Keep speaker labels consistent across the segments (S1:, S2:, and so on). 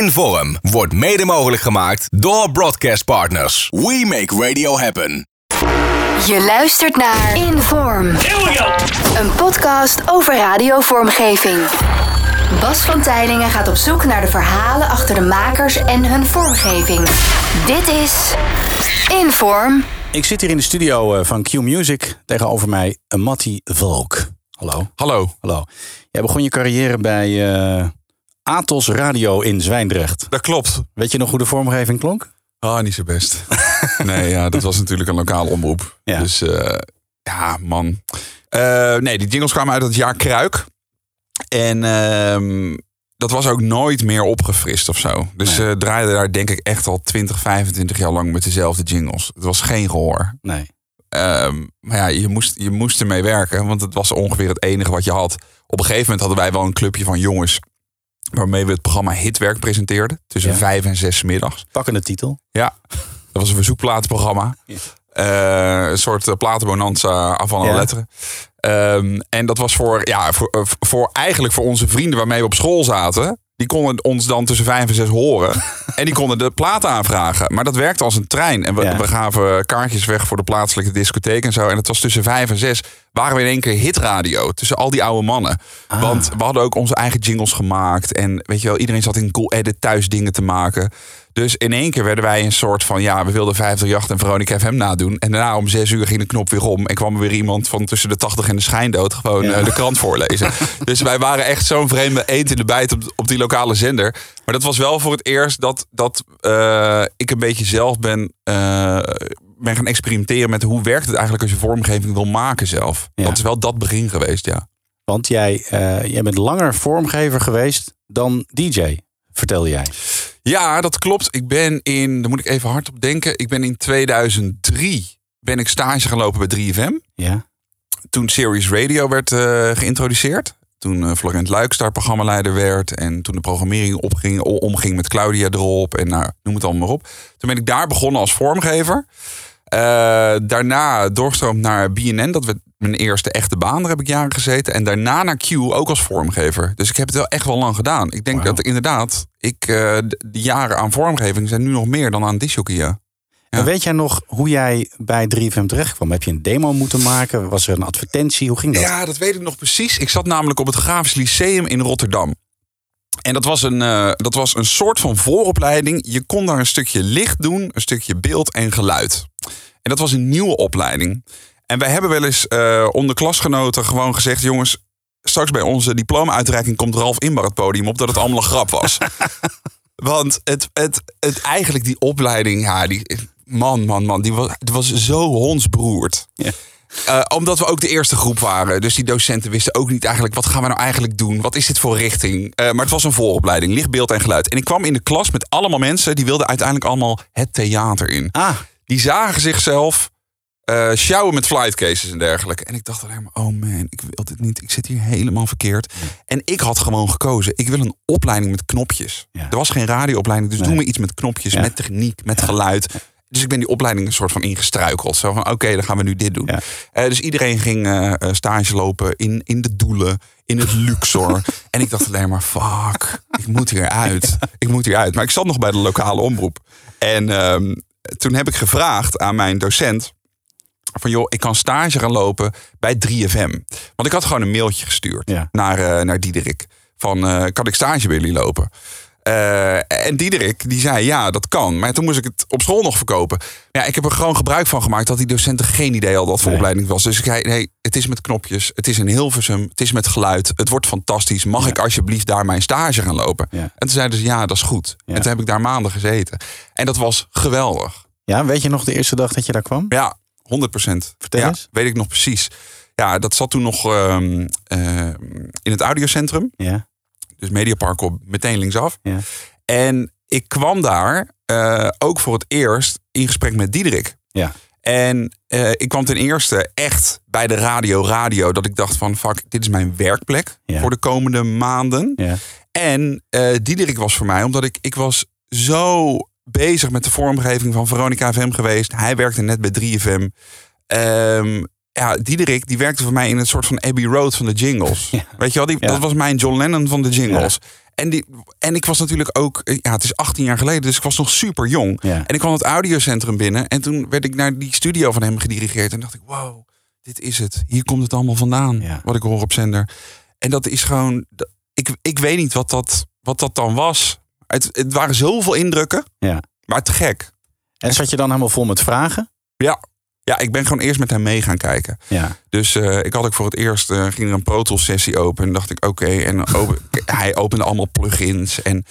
S1: Inform wordt mede mogelijk gemaakt door Broadcast Partners. We make radio happen.
S2: Je luistert naar Inform. Een podcast over radiovormgeving. Bas van Tijlingen gaat op zoek naar de verhalen achter de makers en hun vormgeving. Dit is Inform.
S3: Ik zit hier in de studio eh, van Q Music. Tegenover mij een Matti Volk. Hallo.
S4: Hallo.
S3: Hallo. Jij begon je carrière bij eh, Atos Radio in Zwijndrecht.
S4: Dat klopt.
S3: Weet je nog hoe de vormgeving klonk?
S4: Ah, niet zo best. nee, ja, dat was natuurlijk een lokale omroep.
S3: Ja.
S4: Dus eh, ja, man. Eh, nee, die jingles kwamen uit het jaar Kruik. En ehm, dat was ook nooit meer opgefrist of zo. Dus
S3: Nee.
S4: ze draaiden daar denk ik echt al 20, 25 jaar lang met dezelfde jingles. Het was geen gehoor.
S3: Nee.
S4: Ehm, maar ja, je moest, je moest ermee werken, want het was ongeveer het enige wat je had. Op een gegeven moment hadden wij wel een clubje van jongens... waarmee we het programma Hitwerk presenteerden. Tussen
S3: Ja.
S4: vijf en zes middags.
S3: Pakkende titel.
S4: Ja, dat was een verzoekplatenprogramma. Eh, een soort uh, platenbonanza van alle
S3: Ja.
S4: letteren. Ehm, en dat was voor, ja, voor, eh, voor eigenlijk voor onze vrienden waarmee we op school zaten. Die konden ons dan tussen vijf en zes horen. en die konden de platen aanvragen. Maar dat werkte als een trein. En we,
S3: Ja.
S4: we gaven kaartjes weg voor de plaatselijke discotheek en zo. En het was tussen vijf en zes waren we in één keer hitradio. Tussen al die oude mannen.
S3: Ah.
S4: Want we hadden ook onze eigen jingles gemaakt. En weet je wel, iedereen zat in Cool Edit thuis dingen te maken. Dus in één keer werden wij een soort van... Ja, we wilden 538 en Veronica FM nadoen. En daarna om zes uur ging de knop weer om. En kwam er weer iemand van tussen de 80 en de schijndood... gewoon
S3: Ja.
S4: eh, de krant voorlezen. dus wij waren echt zo'n vreemde eend in de bijt op, op die lokale zender. Maar dat was wel voor het eerst dat, dat eh, ik een beetje zelf ben... eh, ben gaan experimenteren met hoe werkt het eigenlijk als je vormgeving wil maken zelf.
S3: Ja.
S4: Dat is wel dat begin geweest, ja.
S3: Want jij, eh, jij bent langer vormgever geweest dan DJ, vertelde jij.
S4: Ja, dat klopt. Ik ben in, daar moet ik even hard op denken. Ik ben in 2003 ben ik stage gaan lopen bij 3FM.
S3: Ja.
S4: Toen Series Radio werd eh, geïntroduceerd. Toen eh, Florent Luiks daar programmaleider werd. En toen de programmering opging, omging met Claudia erop. En nou, noem het allemaal maar op. Toen ben ik daar begonnen als vormgever. Eh, daarna doorgestroomd naar BNN. Dat werd mijn eerste echte baan. Daar heb ik jaren gezeten. En daarna naar Q ook als vormgever. Dus ik heb het wel echt wel lang gedaan. Ik denk dat inderdaad, ik, eh, de, jaren aan vormgeving zijn nu nog meer dan aan disjockey. Ja.
S3: En weet jij nog hoe jij bij 3FM terecht kwam? Heb je een demo moeten maken? Was er een advertentie? Hoe ging dat?
S4: Ja, dat weet ik nog precies. Ik zat namelijk op het Grafisch Lyceum in Rotterdam. En dat was, een, eh, dat was een soort van vooropleiding. Je kon daar een stukje licht doen, een stukje beeld en geluid. En dat was een nieuwe opleiding. En wij hebben wel eens eh, onder klasgenoten gewoon gezegd... jongens, straks bij onze diploma-uitreiking komt Ralf Inbar het podium op... dat het allemaal een grap was. Want het, het, het, eigenlijk die opleiding, ja, die, man, man, man, die was, het was zo hondsberoerd.
S3: Ja.
S4: Eh, omdat we ook de eerste groep waren. Dus die docenten wisten ook niet eigenlijk... wat gaan we nou eigenlijk doen? Wat is dit voor richting? Eh, maar het was een vooropleiding. Licht, beeld en geluid. En ik kwam in de klas met allemaal mensen... die wilden uiteindelijk allemaal het theater in.
S3: Ah,
S4: Die zagen zichzelf eh sjouwen met flightcases en dergelijke. En ik dacht alleen maar... oh man, ik wil dit niet. Ik zit hier helemaal verkeerd. En ik had gewoon gekozen... ik wil een opleiding met knopjes.
S3: Ja.
S4: Er was geen radioopleiding. Dus
S3: Nee.
S4: doe me iets met knopjes,
S3: Ja.
S4: met techniek, met geluid... Dus ik ben die opleiding een soort van ingestruikeld. Zo van, oké, dan gaan we nu dit doen.
S3: Ja.
S4: Eh, dus iedereen ging eh, eh, stage lopen in, in de doelen, in het Luxor. en ik dacht alleen maar, fuck, ik moet hier uit. Ik moet hier uit. Maar ik zat nog bij de lokale omroep. En ehm, toen heb ik gevraagd aan mijn docent... van joh, ik kan stage gaan lopen bij 3FM. Want ik had gewoon een mailtje gestuurd
S3: Ja.
S4: naar, eh, naar Diederik. Van, kan ik stage bij jullie lopen? Eh, en Diederik, die zei ja, dat kan. Maar toen moest ik het op school nog verkopen. Ja, ik heb er gewoon gebruik van gemaakt dat die docenten geen idee hadden wat voor
S3: Nee.
S4: opleiding het was. Dus ik zei, nee, het is met knopjes, het is in Hilversum, het is met geluid. Het wordt fantastisch. Mag ik alsjeblieft daar mijn stage gaan lopen?
S3: Ja.
S4: En toen zeiden ze, ja, dat is goed.
S3: Ja.
S4: En toen heb ik daar maanden gezeten. En dat was geweldig.
S3: ja, weet je nog de eerste dag dat je daar kwam?
S4: Ja, 100 procent.
S3: Vertel eens.
S4: Weet ik nog precies. Ja, dat zat toen nog ehm, eh, in het audiocentrum.
S3: Ja.
S4: Dus Mediapark op meteen linksaf.
S3: Ja.
S4: En ik kwam daar eh, ook voor het eerst in gesprek met Diederik.
S3: Ja.
S4: En eh, ik kwam ten eerste echt bij de radio radio dat ik dacht van fuck, dit is mijn werkplek
S3: Ja.
S4: voor de komende maanden.
S3: Ja.
S4: En eh Diederik was voor mij, omdat ik, ik was zo bezig met de vormgeving van Veronica FM geweest. Hij werkte net bij 3FM. Ehm, ja, Diederik die werkte voor mij in een soort van Abbey Road van de jingles.
S3: Ja.
S4: Weet je wel, die,
S3: Ja.
S4: dat was mijn John Lennon van de jingles. En, die, en ik was natuurlijk ook, eh, ja, het is 18 jaar geleden, dus ik was nog super jong. En ik kwam het audiocentrum binnen en toen werd ik naar die studio van hem gedirigeerd. En dacht ik, wow, dit is het. Hier komt het allemaal vandaan,
S3: Ja.
S4: wat ik hoor op zender. En dat is gewoon, ik, ik weet niet wat dat, wat dat dan was. Het, het waren zoveel indrukken,
S3: Ja.
S4: maar te gek.
S3: En zat je dan helemaal vol met vragen?
S4: Ja. Ja, ik ben gewoon eerst met hem mee gaan kijken.
S3: Ja.
S4: Dus eh, ik had ook voor het eerst, eh, ging er een Pro Tools sessie open. En dacht ik, oké. En open- hij opende allemaal plugins. En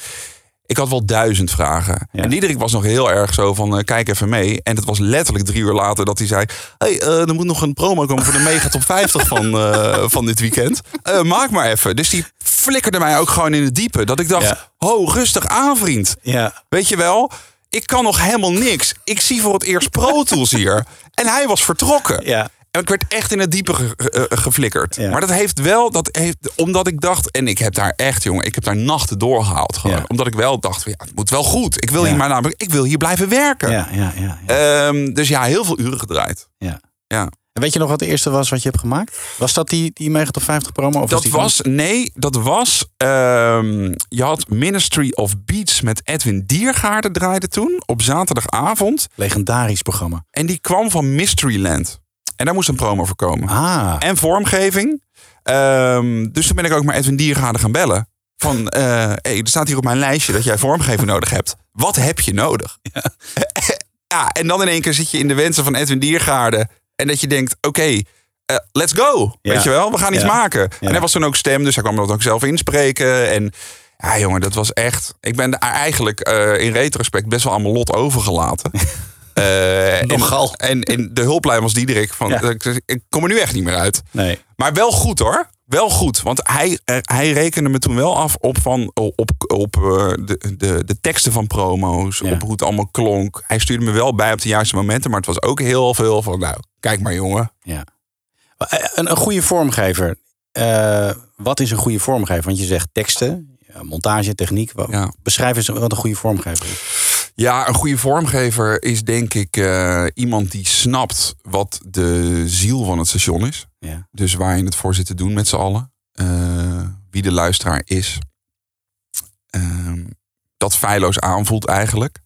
S4: ik had wel duizend vragen.
S3: Ja.
S4: En Diederik was nog heel erg zo van, eh, kijk even mee. En het was letterlijk drie uur later dat hij zei... hey, er moet nog een promo komen voor de Mega Top 50 van, van dit weekend. Maak maar even. Dus die flikkerde mij ook gewoon in het diepe. Dat ik dacht,
S3: Ja.
S4: ho, rustig aan vriend.
S3: Ja.
S4: Weet je wel, ik kan nog helemaal niks. Ik zie voor het eerst Pro Tools hier. En hij was vertrokken.
S3: Ja.
S4: En ik werd echt in het diepe ge- ge- eh, geflikkerd.
S3: Ja.
S4: Maar dat heeft wel, dat heeft, omdat ik dacht, en ik heb daar echt, jongen, ik heb daar nachten doorgehaald. Gewoon,
S3: Ja.
S4: Omdat ik wel dacht, van, ja, het moet wel goed. Ik wil hier maar namelijk, ik wil hier blijven werken.
S3: Ja, ja, ja. ja.
S4: Ehm, dus ja, heel veel uren gedraaid.
S3: ja.
S4: Ja.
S3: En weet je nog wat de eerste was wat je hebt gemaakt? Was dat die, die Mega Top 50 promo? Of
S4: Dat was, nee, dat was, ehm, je had Ministry of Beats met Edwin Diergaarde draaide toen op zaterdagavond.
S3: legendarisch programma?
S4: En die kwam van Mysteryland. En daar moest een promo voor komen.
S3: Ah,
S4: en vormgeving. Ehm, dus toen ben ik ook maar Edwin Diergaarde gaan bellen. Van, hey, er staat hier op mijn lijstje dat jij vormgeving nodig hebt. Wat heb je nodig? Ja. en dan in één keer zit je in de wensen van Edwin Diergaarde. En dat je denkt, oké, eh, let's go.
S3: Ja.
S4: Weet je wel, we gaan iets
S3: Ja.
S4: maken. En hij was toen ook stem, dus hij kwam dat ook zelf inspreken. En ja, jongen, dat was echt... Ik ben daar eigenlijk eh, in retrospect best wel aan mijn lot overgelaten. En-
S3: Nogal.
S4: En, en de hulplijn was Diederik van,
S3: Ja.
S4: ik, ik kom er nu echt niet meer uit.
S3: nee.
S4: Maar wel goed hoor. Wel goed. Want hij, eh, hij rekende me toen wel af op, van, op, op eh, de, de, de teksten van promo's.
S3: Ja.
S4: Op hoe het allemaal klonk. Hij stuurde me wel bij op de juiste momenten. Maar het was ook heel veel van, nou, kijk maar jongen.
S3: Ja. Een, een goede vormgever. Eh, wat is een goede vormgever? Want je zegt teksten, montage, techniek. Wat-
S4: Ja.
S3: Beschrijf eens wat een goede vormgever is.
S4: Ja, een goede vormgever is denk ik eh, iemand die snapt wat de ziel van het station is.
S3: Ja.
S4: Dus waar je het voor zit te doen met z'n allen. Eh, wie de luisteraar is. Ehm, dat feilloos aanvoelt eigenlijk.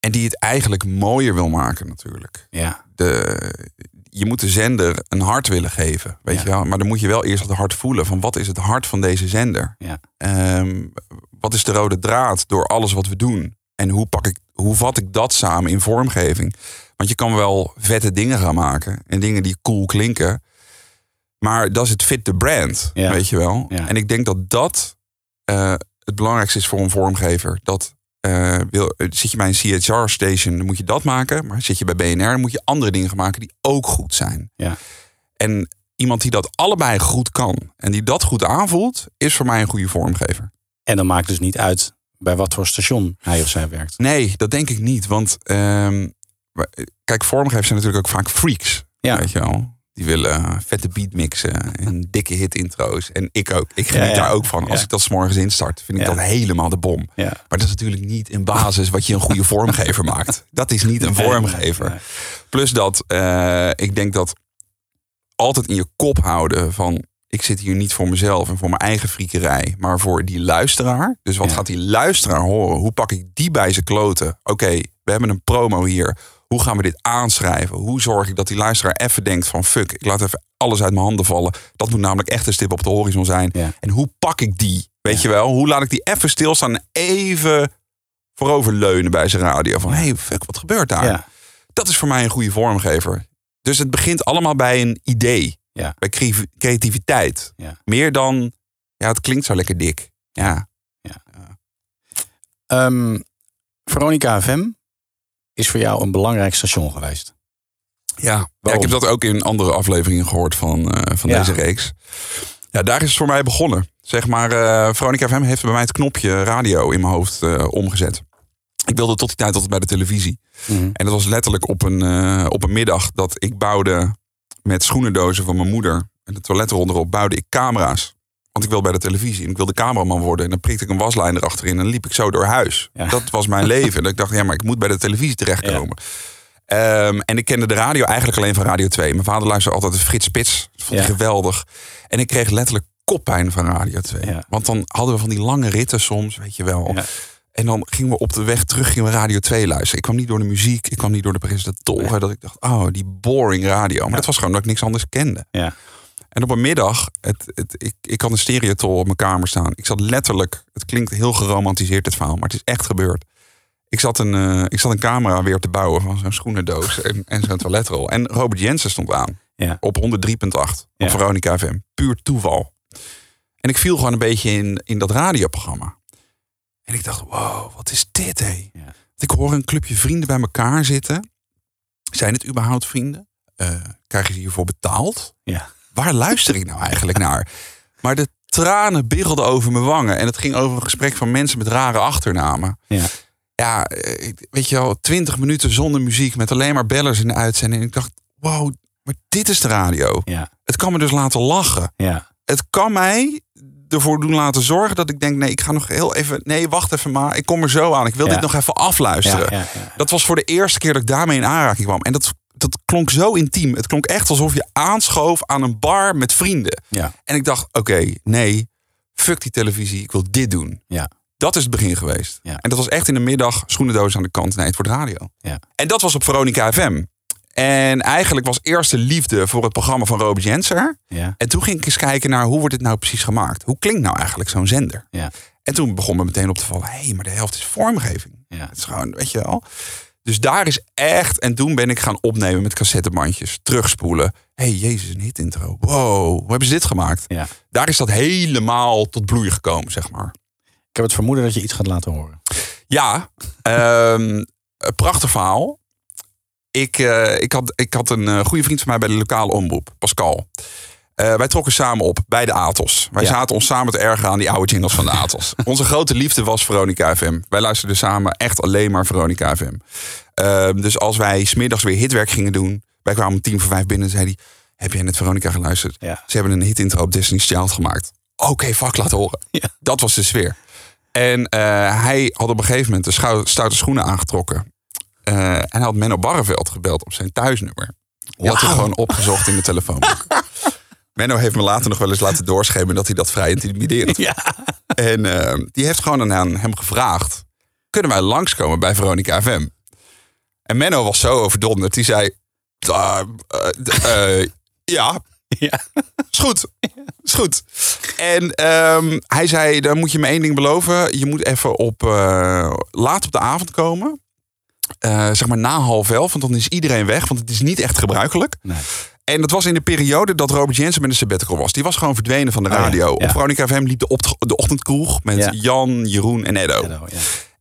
S4: En die het eigenlijk mooier wil maken natuurlijk.
S3: Ja.
S4: De, je moet de zender een hart willen geven, weet
S3: Ja.
S4: je wel. Maar dan moet je wel eerst het hart voelen. Van wat is het hart van deze zender?
S3: Ja.
S4: Ehm, wat is de rode draad door alles wat we doen? En hoe, pak ik, hoe vat ik dat samen in vormgeving? Want je kan wel vette dingen gaan maken. En dingen die cool klinken. Maar dat is het fit the brand,
S3: Ja.
S4: weet je wel.
S3: Ja.
S4: En ik denk dat dat eh, het belangrijkste is voor een vormgever. Dat eh, wil, zit je bij een CHR-station, dan moet je dat maken. Maar zit je bij BNR, dan moet je andere dingen gaan maken die ook goed zijn.
S3: Ja.
S4: En iemand die dat allebei goed kan en die dat goed aanvoelt, is voor mij een goede vormgever.
S3: En dan maakt dus niet uit bij wat voor station hij of zij werkt.
S4: Nee, dat denk ik niet. Want ehm, kijk, vormgevers zijn natuurlijk ook vaak freaks.
S3: Ja.
S4: Weet je wel? Die willen vette beatmixen en dikke hit intro's. En ik ook. Ik geniet
S3: Ja, ja.
S4: daar ook van. Als
S3: Ja.
S4: ik dat 's morgens instart, vind ik dat helemaal de bom.
S3: Ja.
S4: Maar dat is natuurlijk niet in basis wat je een goede vormgever maakt. Dat is niet een vormgever. Plus dat eh, ik denk dat altijd in je kop houden van... ik zit hier niet voor mezelf en voor mijn eigen friekerij... maar voor die luisteraar. Dus wat
S3: Ja.
S4: gaat die luisteraar horen? Hoe pak ik die bij zijn kloten? Oké, we hebben een promo hier. Hoe gaan we dit aanschrijven? Hoe zorg ik dat die luisteraar even denkt van... fuck, ik laat even alles uit mijn handen vallen. Dat moet namelijk echt een stip op de horizon zijn.
S3: Ja.
S4: En hoe pak ik die? Weet
S3: Ja.
S4: je wel? Hoe laat ik die even stilstaan en even vooroverleunen bij zijn radio? Van, hey, fuck, wat gebeurt daar? Dat is voor mij een goede vormgever. Dus het begint allemaal bij een idee.
S3: Ja.
S4: Bij cre- creativiteit.
S3: Ja.
S4: Meer dan, ja, het klinkt zo lekker dik. Ja.
S3: Ehm, Veronica FM is voor jou een belangrijk station geweest.
S4: Ja. ja, ik heb dat ook in andere afleveringen gehoord van, eh, van
S3: Ja.
S4: deze reeks. Ja, daar is het voor mij begonnen. Zeg maar, eh Veronica FM heeft bij mij het knopje radio in mijn hoofd eh, omgezet. Ik wilde tot die tijd altijd bij de televisie.
S3: Mhm.
S4: En dat was letterlijk op een, op een middag dat ik bouwde met schoenendozen van mijn moeder. En de toiletten onderop bouwde ik camera's. Want ik wil bij de televisie en ik wilde cameraman worden. En dan prikte ik een waslijn erachterin en dan liep ik zo door huis.
S3: Ja.
S4: Dat was mijn leven. En ik dacht, ja, maar ik moet bij de televisie terechtkomen. Ehm, en ik kende de radio eigenlijk alleen van Radio 2. Mijn vader luisterde altijd de Frits Spits. Dat vond ik
S3: Ja.
S4: geweldig. En ik kreeg letterlijk koppijn van Radio 2.
S3: Ja.
S4: Want dan hadden we van die lange ritten soms, weet je wel.
S3: Ja.
S4: En dan gingen we op de weg terug gingen we Radio 2 luisteren. Ik kwam niet door de muziek, ik kwam niet door de presentatoren. Dat ik dacht, oh, die boring radio. Maar
S3: Ja.
S4: dat was gewoon dat ik niks anders kende.
S3: Ja.
S4: En op een middag, het, het, ik, ik had een stereotol op mijn kamer staan. Ik zat letterlijk, het klinkt heel geromantiseerd het verhaal, maar het is echt gebeurd. Ik zat een, eh, ik zat een camera weer te bouwen van zo'n schoenendoos en, en zo'n toiletrol. En Robert Jensen stond aan
S3: Ja.
S4: op 103.8 op
S3: Ja.
S4: Veronica FM. Puur toeval. En ik viel gewoon een beetje in, in dat radioprogramma. En ik dacht, wow, wat is dit hé?
S3: Ja.
S4: Want Ik hoor een clubje vrienden bij elkaar zitten. Zijn het überhaupt vrienden? Eh, krijgen ze hiervoor betaald?
S3: Ja.
S4: Waar luister ik nou eigenlijk naar? Maar de tranen biggelden over mijn wangen. En het ging over een gesprek van mensen met rare achternamen.
S3: Ja.
S4: Ja, eh, weet je wel, twintig minuten zonder muziek met alleen maar bellers in de uitzending. En ik dacht, wow, maar dit is de radio.
S3: Ja.
S4: Het kan me dus laten lachen.
S3: Ja.
S4: Het kan mij ervoor doen laten zorgen dat ik denk, nee, ik ga nog heel even, nee, wacht even maar, ik kom er zo aan. Ik wil
S3: Ja.
S4: dit nog even afluisteren.
S3: Ja.
S4: Dat was voor de eerste keer dat ik daarmee in aanraking kwam. En dat, dat klonk zo intiem. Het klonk echt alsof je aanschoof aan een bar met vrienden.
S3: Ja.
S4: En ik dacht, oké, nee, fuck die televisie, ik wil dit doen.
S3: Ja.
S4: Dat is het begin geweest.
S3: Ja.
S4: En dat was echt in de middag, schoenendoos aan de kant, nee, het wordt radio.
S3: Ja.
S4: En dat was op Veronica FM. En eigenlijk was eerste liefde voor het programma van Robert Jenser.
S3: Ja.
S4: En toen ging ik eens kijken naar hoe wordt dit nou precies gemaakt? Hoe klinkt nou eigenlijk zo'n zender?
S3: Ja.
S4: En toen begon me meteen op te vallen, hé, hey, maar de helft is vormgeving.
S3: Ja.
S4: Het is gewoon, weet je wel. Dus daar is echt, en toen ben ik gaan opnemen met cassettebandjes, terugspoelen. Hé, hey, jezus, een hitintro. Wow, hoe hebben ze dit gemaakt?
S3: Ja.
S4: Daar is dat helemaal tot bloei gekomen, zeg maar.
S3: Ik heb het vermoeden dat je iets gaat laten horen.
S4: Ja, ehm, een prachtig verhaal. Ik, eh, ik, had, ik had een eh, goede vriend van mij bij de lokale omroep, Pascal. Eh, wij trokken samen op bij de Atos. Wij
S3: Ja.
S4: zaten ons samen te ergeren aan die oude jingles van de Atos. Onze grote liefde was Veronica FM. Wij luisterden samen echt alleen maar Veronica FM. Ehm, dus als wij smiddags weer hitwerk gingen doen... wij kwamen om tien voor vijf binnen en zei hij... heb jij net Veronica geluisterd?
S3: Ja.
S4: Ze hebben een hitintro op Destiny's Child gemaakt. Oké, fuck, laat horen.
S3: Ja.
S4: Dat was de sfeer. En hij had op een gegeven moment de stoute schoenen aangetrokken. Eh, en hij had Menno Barreveld gebeld op zijn thuisnummer. Die had hij gewoon opgezocht in de telefoonboek. Menno heeft me later nog wel eens laten doorschemen dat hij dat vrij intimiderend vond.
S3: Ja.
S4: En eh, die heeft gewoon aan hem gevraagd: kunnen wij langskomen bij Veronica FM? En Menno was zo overdonderd. Die zei: "Ah, eh, ja,
S3: Ja.
S4: is goed. Is goed. En ehm, hij zei, dan moet je me één ding beloven. Je moet even op laat op de avond komen. Eh, zeg maar na half elf, want dan is iedereen weg. Want het is niet echt gebruikelijk.
S3: Nee.
S4: En dat was in de periode dat Robert Jensen met een sabbatical was. Die was gewoon verdwenen van de
S3: Oh ja,
S4: radio.
S3: ja.
S4: Op Veronica FM liep de, de ochtendkroeg met
S3: Ja.
S4: Jan, Jeroen en Edo.
S3: Ja.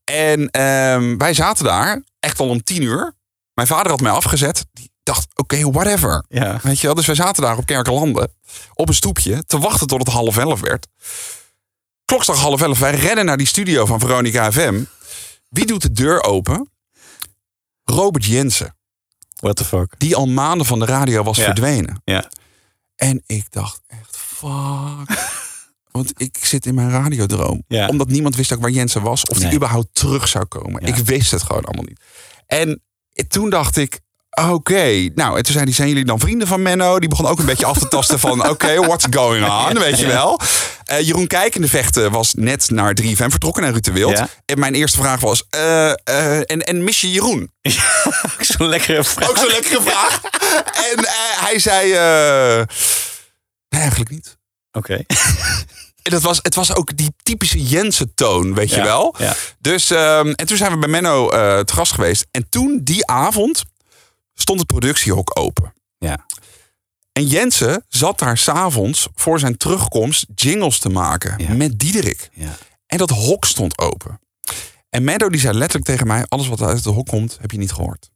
S4: En ehm, wij zaten daar, echt al om tien uur. Mijn vader had mij afgezet. Die dacht, oké, whatever. Weet je wel? Dus wij zaten daar op Kerkenlanden op een stoepje te wachten tot het half elf werd. Klokslag half elf. Wij rennen naar die studio van Veronica FM. Wie doet de deur open? Robert Jensen.
S3: What the fuck?
S4: Die al maanden van de radio was
S3: Ja.
S4: verdwenen.
S3: Ja.
S4: En ik dacht echt, fuck. Want ik zit in mijn radiodroom.
S3: Ja.
S4: Omdat niemand wist ook waar Jensen was. Of
S3: Nee.
S4: die überhaupt terug zou komen.
S3: Ja.
S4: Ik wist het gewoon allemaal niet. En toen dacht ik, oké. Nou, en toen zei hij, zijn jullie dan vrienden van Menno? Die begon ook een beetje af te tasten van, oké, what's going on? Weet je wel. Eh, Jeroen Kijkende Vechten was net naar 3FM vertrokken, naar Ruud de Wild.
S3: Ja.
S4: En mijn eerste vraag was, eh, eh, en, en mis je Jeroen?
S3: Zo'n lekkere vraag.
S4: Ook zo'n lekkere vraag. En hij zei, nee, eigenlijk niet.
S3: Oké.
S4: En dat was, het was ook die typische Jensen-toon, weet je wel.
S3: ja.
S4: Dus, ehm, en toen zijn we bij Menno eh te gast geweest. En toen, die avond, stond het productiehok open.
S3: Ja.
S4: En Jensen zat daar s'avonds voor zijn terugkomst jingles te maken
S3: Ja.
S4: met Diederik.
S3: Ja.
S4: En dat hok stond open. En Menno die zei letterlijk tegen mij, alles wat uit het hok komt, heb je niet gehoord.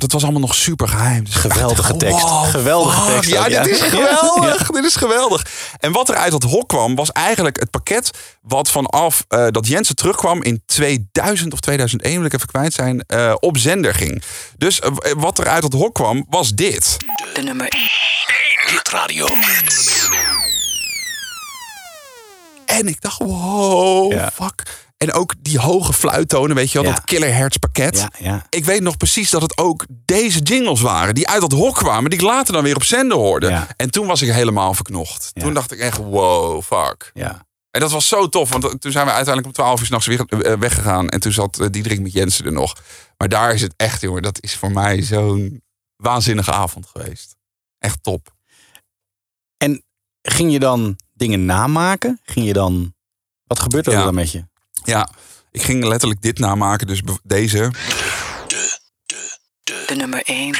S4: Dat was allemaal nog super geheim. Dus
S3: Geweldige
S4: dacht,
S3: tekst.
S4: wow,
S3: Geweldige tekst
S4: Ja,
S3: ook, ja.
S4: dit is geweldig. Dit is geweldig. En wat er uit dat hok kwam, was eigenlijk het pakket wat vanaf eh, dat Jensen terugkwam in 2000 of 2001, wil ik even kwijt zijn, eh, op zender ging. Dus eh, wat er uit dat hok kwam, was dit.
S5: De nummer 1 Hit Radio.
S4: En ik dacht, wow,
S3: Ja.
S4: fuck. En ook die hoge fluittonen, weet je wel,
S3: Ja.
S4: dat Killer Hertz pakket.
S3: Ja, ja.
S4: Ik weet nog precies dat het ook deze jingles waren. Die uit dat hok kwamen. Die ik later dan weer op zender hoorde. En toen was ik helemaal verknocht. Toen dacht ik echt, wow, fuck.
S3: ja.
S4: En dat was zo tof. Want toen zijn we uiteindelijk om 12 uur s'nachts weer eh, weggegaan. En toen zat eh, Diederik met Jensen er nog. Maar daar is het echt, jongen. Dat is voor mij zo'n waanzinnige avond geweest. Echt top.
S3: En ging je dan dingen namaken? Ging je dan... Wat gebeurt er
S4: Ja.
S3: dan met je?
S4: Ja, ik ging letterlijk dit namaken. Dus deze.
S5: De nummer 1.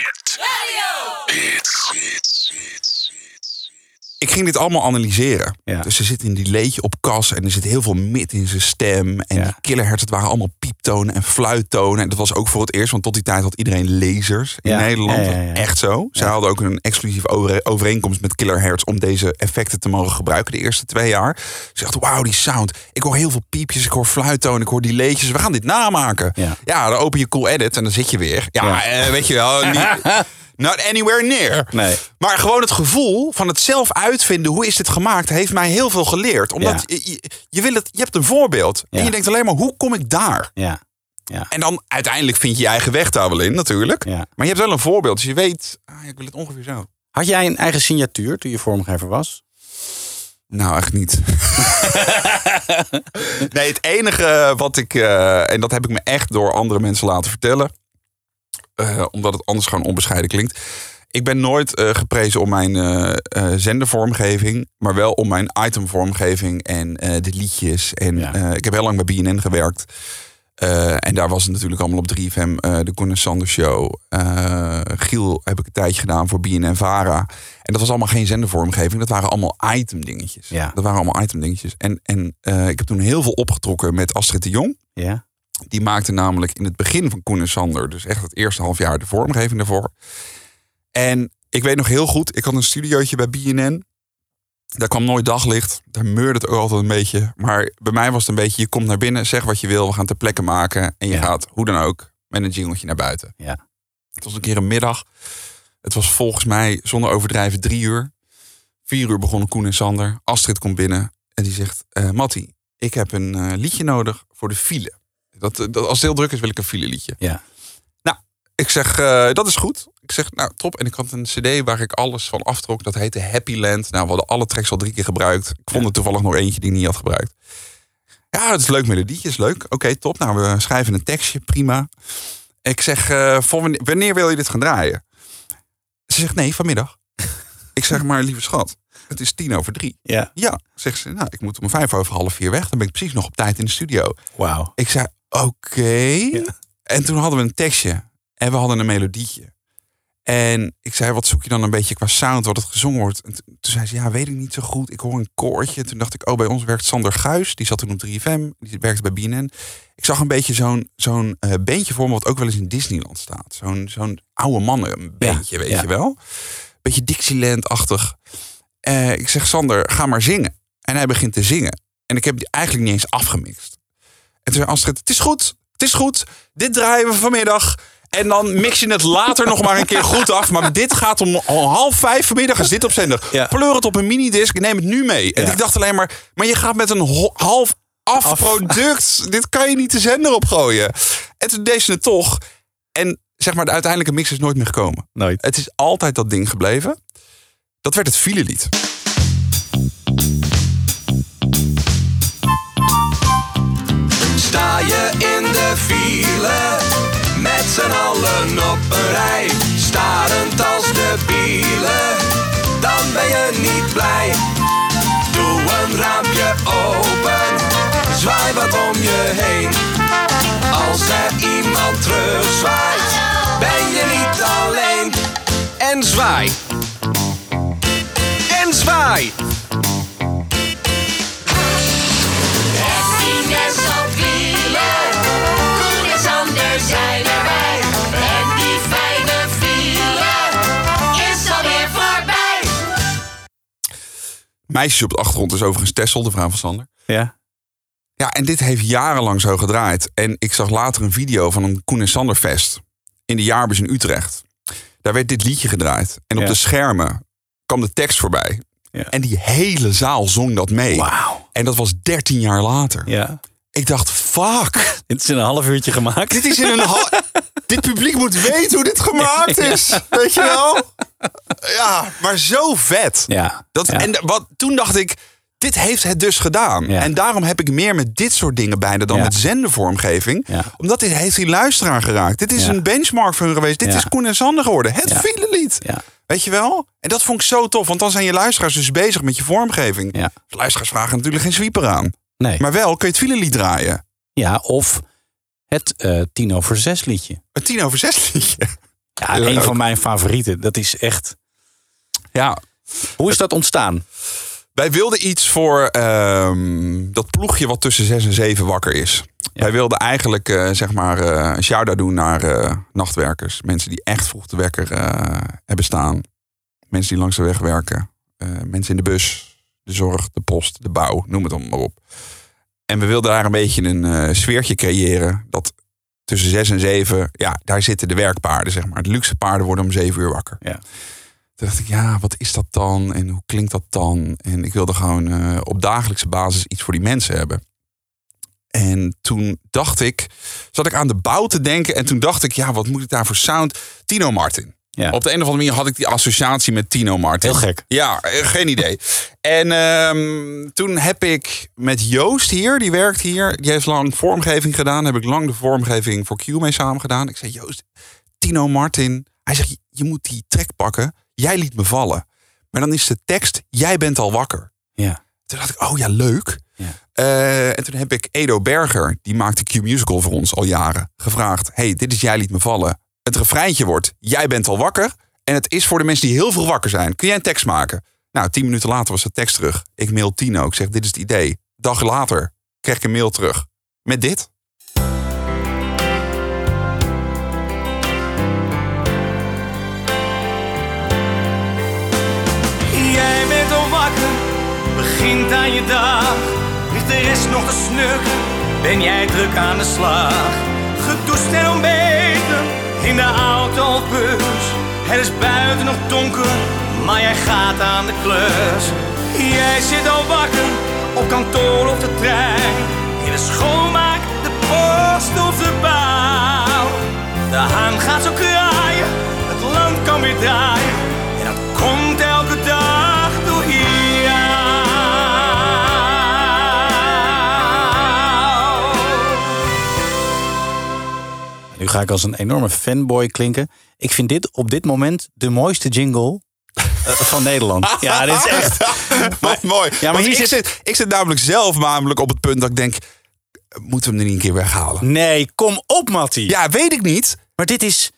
S4: Ik ging dit allemaal analyseren.
S3: Ja.
S4: Dus er zit in die leedje op kas en er zit heel veel mid in zijn stem. En
S3: Ja.
S4: die killerhertz, het waren allemaal pieptonen en fluittonen. En dat was ook voor het eerst, want tot die tijd had iedereen lasers in
S3: Ja.
S4: Nederland. Echt zo. Zij
S3: Ja.
S4: hadden ook een exclusieve over- overeenkomst met killerhertz om deze effecten te mogen gebruiken de eerste twee jaar. Ze dachten, wauw, die sound. Ik hoor heel veel piepjes, ik hoor fluittonen, ik hoor die leedjes. We gaan dit namaken.
S3: Ja.
S4: dan open je Cool Edit en dan zit je weer. Ja,
S3: Ja.
S4: eh, weet je wel. Niet, not anywhere near.
S3: Nee.
S4: Maar gewoon het gevoel van het zelf uitvinden, hoe is dit gemaakt, heeft mij heel veel geleerd. Omdat
S3: Ja.
S4: je, je, je wil het, je hebt een voorbeeld. En je denkt alleen maar, hoe kom ik daar?
S3: Ja. Ja.
S4: En dan uiteindelijk vind je je eigen weg daar wel in, natuurlijk.
S3: Ja.
S4: Maar je hebt wel een voorbeeld. Dus je weet, ah, ik wil het ongeveer zo.
S3: Had jij een eigen signatuur toen je vormgever was?
S4: Nou, echt niet. nee, het enige wat ik, eh, en dat heb ik me echt door andere mensen laten vertellen, eh, omdat het anders gewoon onbescheiden klinkt. Ik ben nooit eh, geprezen om mijn eh, zendervormgeving, maar wel om mijn itemvormgeving en de liedjes. En
S3: Ja.
S4: ik heb heel lang bij BNN gewerkt. En daar was het natuurlijk allemaal op 3FM, eh, de Koen en Sander Show. Giel heb ik een tijdje gedaan voor BNN Vara. En dat was allemaal geen zendervormgeving, dat waren allemaal item dingetjes.
S3: Ja.
S4: Dat waren allemaal item dingetjes. En, en ik heb toen heel veel opgetrokken met Astrid de Jong.
S3: Ja.
S4: Die maakte namelijk in het begin van Koen en Sander, dus echt het eerste half jaar, de vormgeving daarvoor. En ik weet nog heel goed, ik had een studiootje bij BNN. Daar kwam nooit daglicht. Daar meurde het ook altijd een beetje. Maar bij mij was het een beetje, je komt naar binnen, zeg wat je wil. We gaan ter plekke maken. En je
S3: Ja.
S4: gaat, hoe dan ook, met een jingletje naar buiten.
S3: Ja.
S4: Het was een keer een middag. Het was volgens mij, zonder overdrijven, drie uur. Vier uur begonnen Koen en Sander. Astrid komt binnen en die zegt... eh Mattie, ik heb een eh, liedje nodig voor de file. Dat, dat, als het heel druk is, wil ik een file liedje.
S3: Ja.
S4: Nou, ik zeg, eh, dat is goed. Ik zeg, nou, top. En ik had een cd waar ik alles van aftrok. Dat heette Happy Land. Nou, we hadden alle tracks al drie keer gebruikt. Ik vond er toevallig nog eentje die ik niet had gebruikt. Ja, het is leuk melodietje, is leuk. Oké, top. Nou, we schrijven een tekstje, prima. Ik zeg, eh, voor wanneer, wanneer wil je dit gaan draaien? Ze zegt, nee, vanmiddag. ik zeg, maar lieve schat, het is tien over drie.
S3: Ja.
S4: Ja, zegt ze, nou, ik moet om vijf over half vier weg. Dan ben ik precies nog op tijd in de studio.
S3: Wauw.
S4: Ik zei, oké. En toen hadden we een tekstje. En we hadden een melodietje. En ik zei, wat zoek je dan een beetje qua sound, wat het gezongen wordt? En toen zei ze, ja, weet ik niet zo goed. Ik hoor een koortje. Toen dacht ik, oh, bij ons werkt Sander Guis. Die zat toen op 3FM. Die werkte bij BNN. Ik zag een beetje zo'n zo'n eh beentje voor me, wat ook wel eens in Disneyland staat. Zo'n zo'n oude mannen beentje, weet
S3: ja.
S4: je wel. Beetje Dixieland-achtig. Eh, ik zeg, Sander, ga maar zingen. En hij begint te zingen. En ik heb die eigenlijk niet eens afgemixt. En toen zei Astrid, het is goed, het is goed. Dit draaien we vanmiddag. En dan mix je het later nog maar een keer goed af. Maar dit gaat om, om half vijf vanmiddag is dit op zender.
S3: Ja.
S4: Pleur het op een minidisc, neem het nu mee. En
S3: Ja.
S4: ik dacht alleen maar, maar je gaat met een ho- half af,
S3: Af.
S4: product. dit kan je niet de zender opgooien. En toen deed ze het toch. En zeg maar, de uiteindelijke mix is nooit meer gekomen.
S3: Nooit.
S4: Het is altijd dat ding gebleven. Dat werd het filelied.
S6: Sta met z'n allen op een rij, starend als de bielen, dan ben je niet blij. Doe een raampje open, zwaai wat om je heen. Als er iemand terugzwaait, ben je niet alleen. En zwaai. En zwaai.
S7: Zijn erbij. En die fijne file is alweer voorbij.
S4: Meisjes op de achtergrond is overigens Tessel, de vrouw van Sander.
S3: Ja.
S4: Ja, en dit heeft jarenlang zo gedraaid. En ik zag later een video van een Koen en Sander fest in de Jaarbus in Utrecht. Daar werd dit liedje gedraaid. En op
S3: Ja.
S4: de schermen kwam de tekst voorbij.
S3: Ja.
S4: En die hele zaal zong dat mee.
S3: Wauw.
S4: En dat was 13 jaar later.
S3: Ja.
S4: Ik dacht, fuck.
S3: Dit is in een half uurtje gemaakt.
S4: Dit is in een hal- Dit publiek moet weten hoe dit gemaakt is. Weet je wel? Ja, maar zo vet.
S3: Ja.
S4: Dat,
S3: ja.
S4: En wat, toen dacht ik, dit heeft het dus gedaan.
S3: Ja.
S4: En daarom heb ik meer met dit soort dingen bijna dan met zendervormgeving.
S3: Ja.
S4: Omdat dit heeft die luisteraar geraakt. Dit is een benchmark voor hun geweest. Dit is Koen en Sander geworden. Het.
S3: Ja.
S4: Weet je wel? En dat vond ik zo tof. Want dan zijn je luisteraars dus bezig met je vormgeving.
S3: Ja.
S4: Luisteraars vragen natuurlijk geen sweeper aan.
S3: Nee.
S4: Maar wel kun je het filelied draaien.
S3: Ja, of het eh tien over zes liedje.
S4: Een tien over zes liedje.
S3: Ja,
S4: Ja,
S3: een
S4: ook.
S3: van mijn favorieten. Dat is echt...
S4: Ja,
S3: Hoe is dat ontstaan?
S4: Wij wilden iets voor ehm, dat ploegje wat tussen 6 en 7 wakker is. Wij wilden eigenlijk eh, zeg maar eh, een shout-out doen naar nachtwerkers. Mensen die echt vroeg de wekker hebben staan. Mensen die langs de weg werken. Mensen in de bus, de zorg, de post, de bouw, noem het allemaal maar op. En we wilden daar een beetje een eh, sfeertje creëren. Dat tussen 6 en 7, ja, daar zitten de werkpaarden, zeg maar. De luxe paarden worden om 7 uur wakker.
S3: Ja.
S4: Toen dacht ik, ja, wat is dat dan? En hoe klinkt dat dan? En ik wilde gewoon eh, op dagelijkse basis iets voor die mensen hebben. En toen dacht ik, zat ik aan de bouw te denken. En toen dacht ik, ja, wat moet ik daar voor sound? Tino Martin.
S3: Ja.
S4: Op de een of andere manier had ik die associatie met Tino Martin.
S3: Heel gek.
S4: Ja, eh, geen idee. En ehm, toen heb ik met Joost hier, die werkt hier, die heeft lang vormgeving gedaan. Heb ik lang de vormgeving voor Q mee samen gedaan. Ik zei, Joost, Tino Martin. Hij zegt, je moet die track pakken. Jij liet me vallen. Maar dan is de tekst, jij bent al wakker.
S3: Ja.
S4: Toen dacht ik, oh ja, leuk.
S3: Ja.
S4: Eh, en toen heb ik Edo Berger, die maakte Q Musical voor ons al jaren, gevraagd. hey, dit is Jij liet me vallen. Het refreintje wordt, jij bent al wakker. En het is voor de mensen die heel veel wakker zijn. Kun jij een tekst maken? Nou, tien minuten later was de tekst terug. Ik mail Tino, ik zeg, dit is het idee. Dag later kreeg ik een mail terug. Met dit.
S8: Jij bent al wakker, begint aan je dag. Ligt de rest nog te snukken, ben jij druk aan de slag. Gedoucht en ontbeten, in de auto of bus. Het is buiten nog donker, maar jij gaat aan de klus. Jij zit al wakker, op kantoor of de trein. In de schoonmaak, de post of de bouw. De haan gaat zo kraaien, het land kan weer draaien. En dat komt
S3: Nu ga ik als een enorme fanboy klinken. Ik vind dit op dit moment de mooiste jingle eh, van Nederland. Ja, dit is echt...
S4: Wat mooi.
S3: Ja, maar hier
S4: ik,
S3: zit-
S4: zit, ik zit namelijk zelf namelijk op het punt dat ik denk... Moeten we hem er niet een keer weghalen?
S3: Nee, kom op, Mattie.
S4: Ja, weet ik niet.
S3: Maar dit is...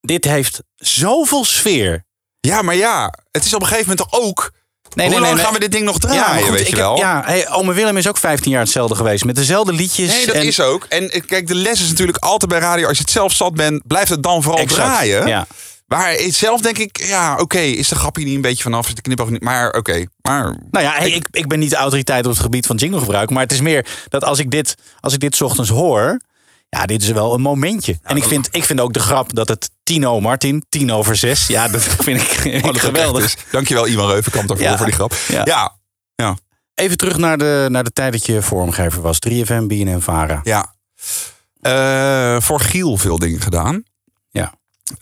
S3: Dit heeft zoveel sfeer.
S4: Ja, maar ja, het is op een gegeven moment toch ook...
S3: Nee,
S4: Hoe
S3: nee,
S4: lang
S3: nee,
S4: gaan we dit ding nog
S3: Ja,
S4: draaien,
S3: goed,
S4: weet je
S3: heb-
S4: wel?
S3: ja, hey, ome Willem is ook 15 jaar hetzelfde geweest. Met dezelfde liedjes.
S4: Nee, dat
S3: en-
S4: is ook. En eh, kijk, de les is natuurlijk altijd bij radio. Als je het zelf zat bent, blijft het dan vooral
S3: Exact,
S4: draaien.
S3: ja.
S4: Maar zelf denk ik, ja, oké, is de grapje niet een beetje vanaf? Is de knipoog niet? Maar oké, maar...
S3: Nou ja, ik, ik ben niet de autoriteit op het gebied van jinglegebruik. Maar het is meer dat als ik dit, als ik dit 's ochtends hoor. Ja, dit is wel een momentje. en ik vind, ik vind ook de grap dat het Tino Martin, tien over zes. Ja, dat vind ik,
S4: Oh, dat
S3: geweldig.
S4: is. Dankjewel, Iwan Reuvenkamp, daarvoor
S3: Ja.
S4: voor die grap.
S3: Ja.
S4: Ja, ja,
S3: Even terug naar de, naar de tijd dat je vormgever was. 3FM, BNN, Vara.
S4: ja. Eh, voor Giel veel dingen gedaan.
S3: Ja.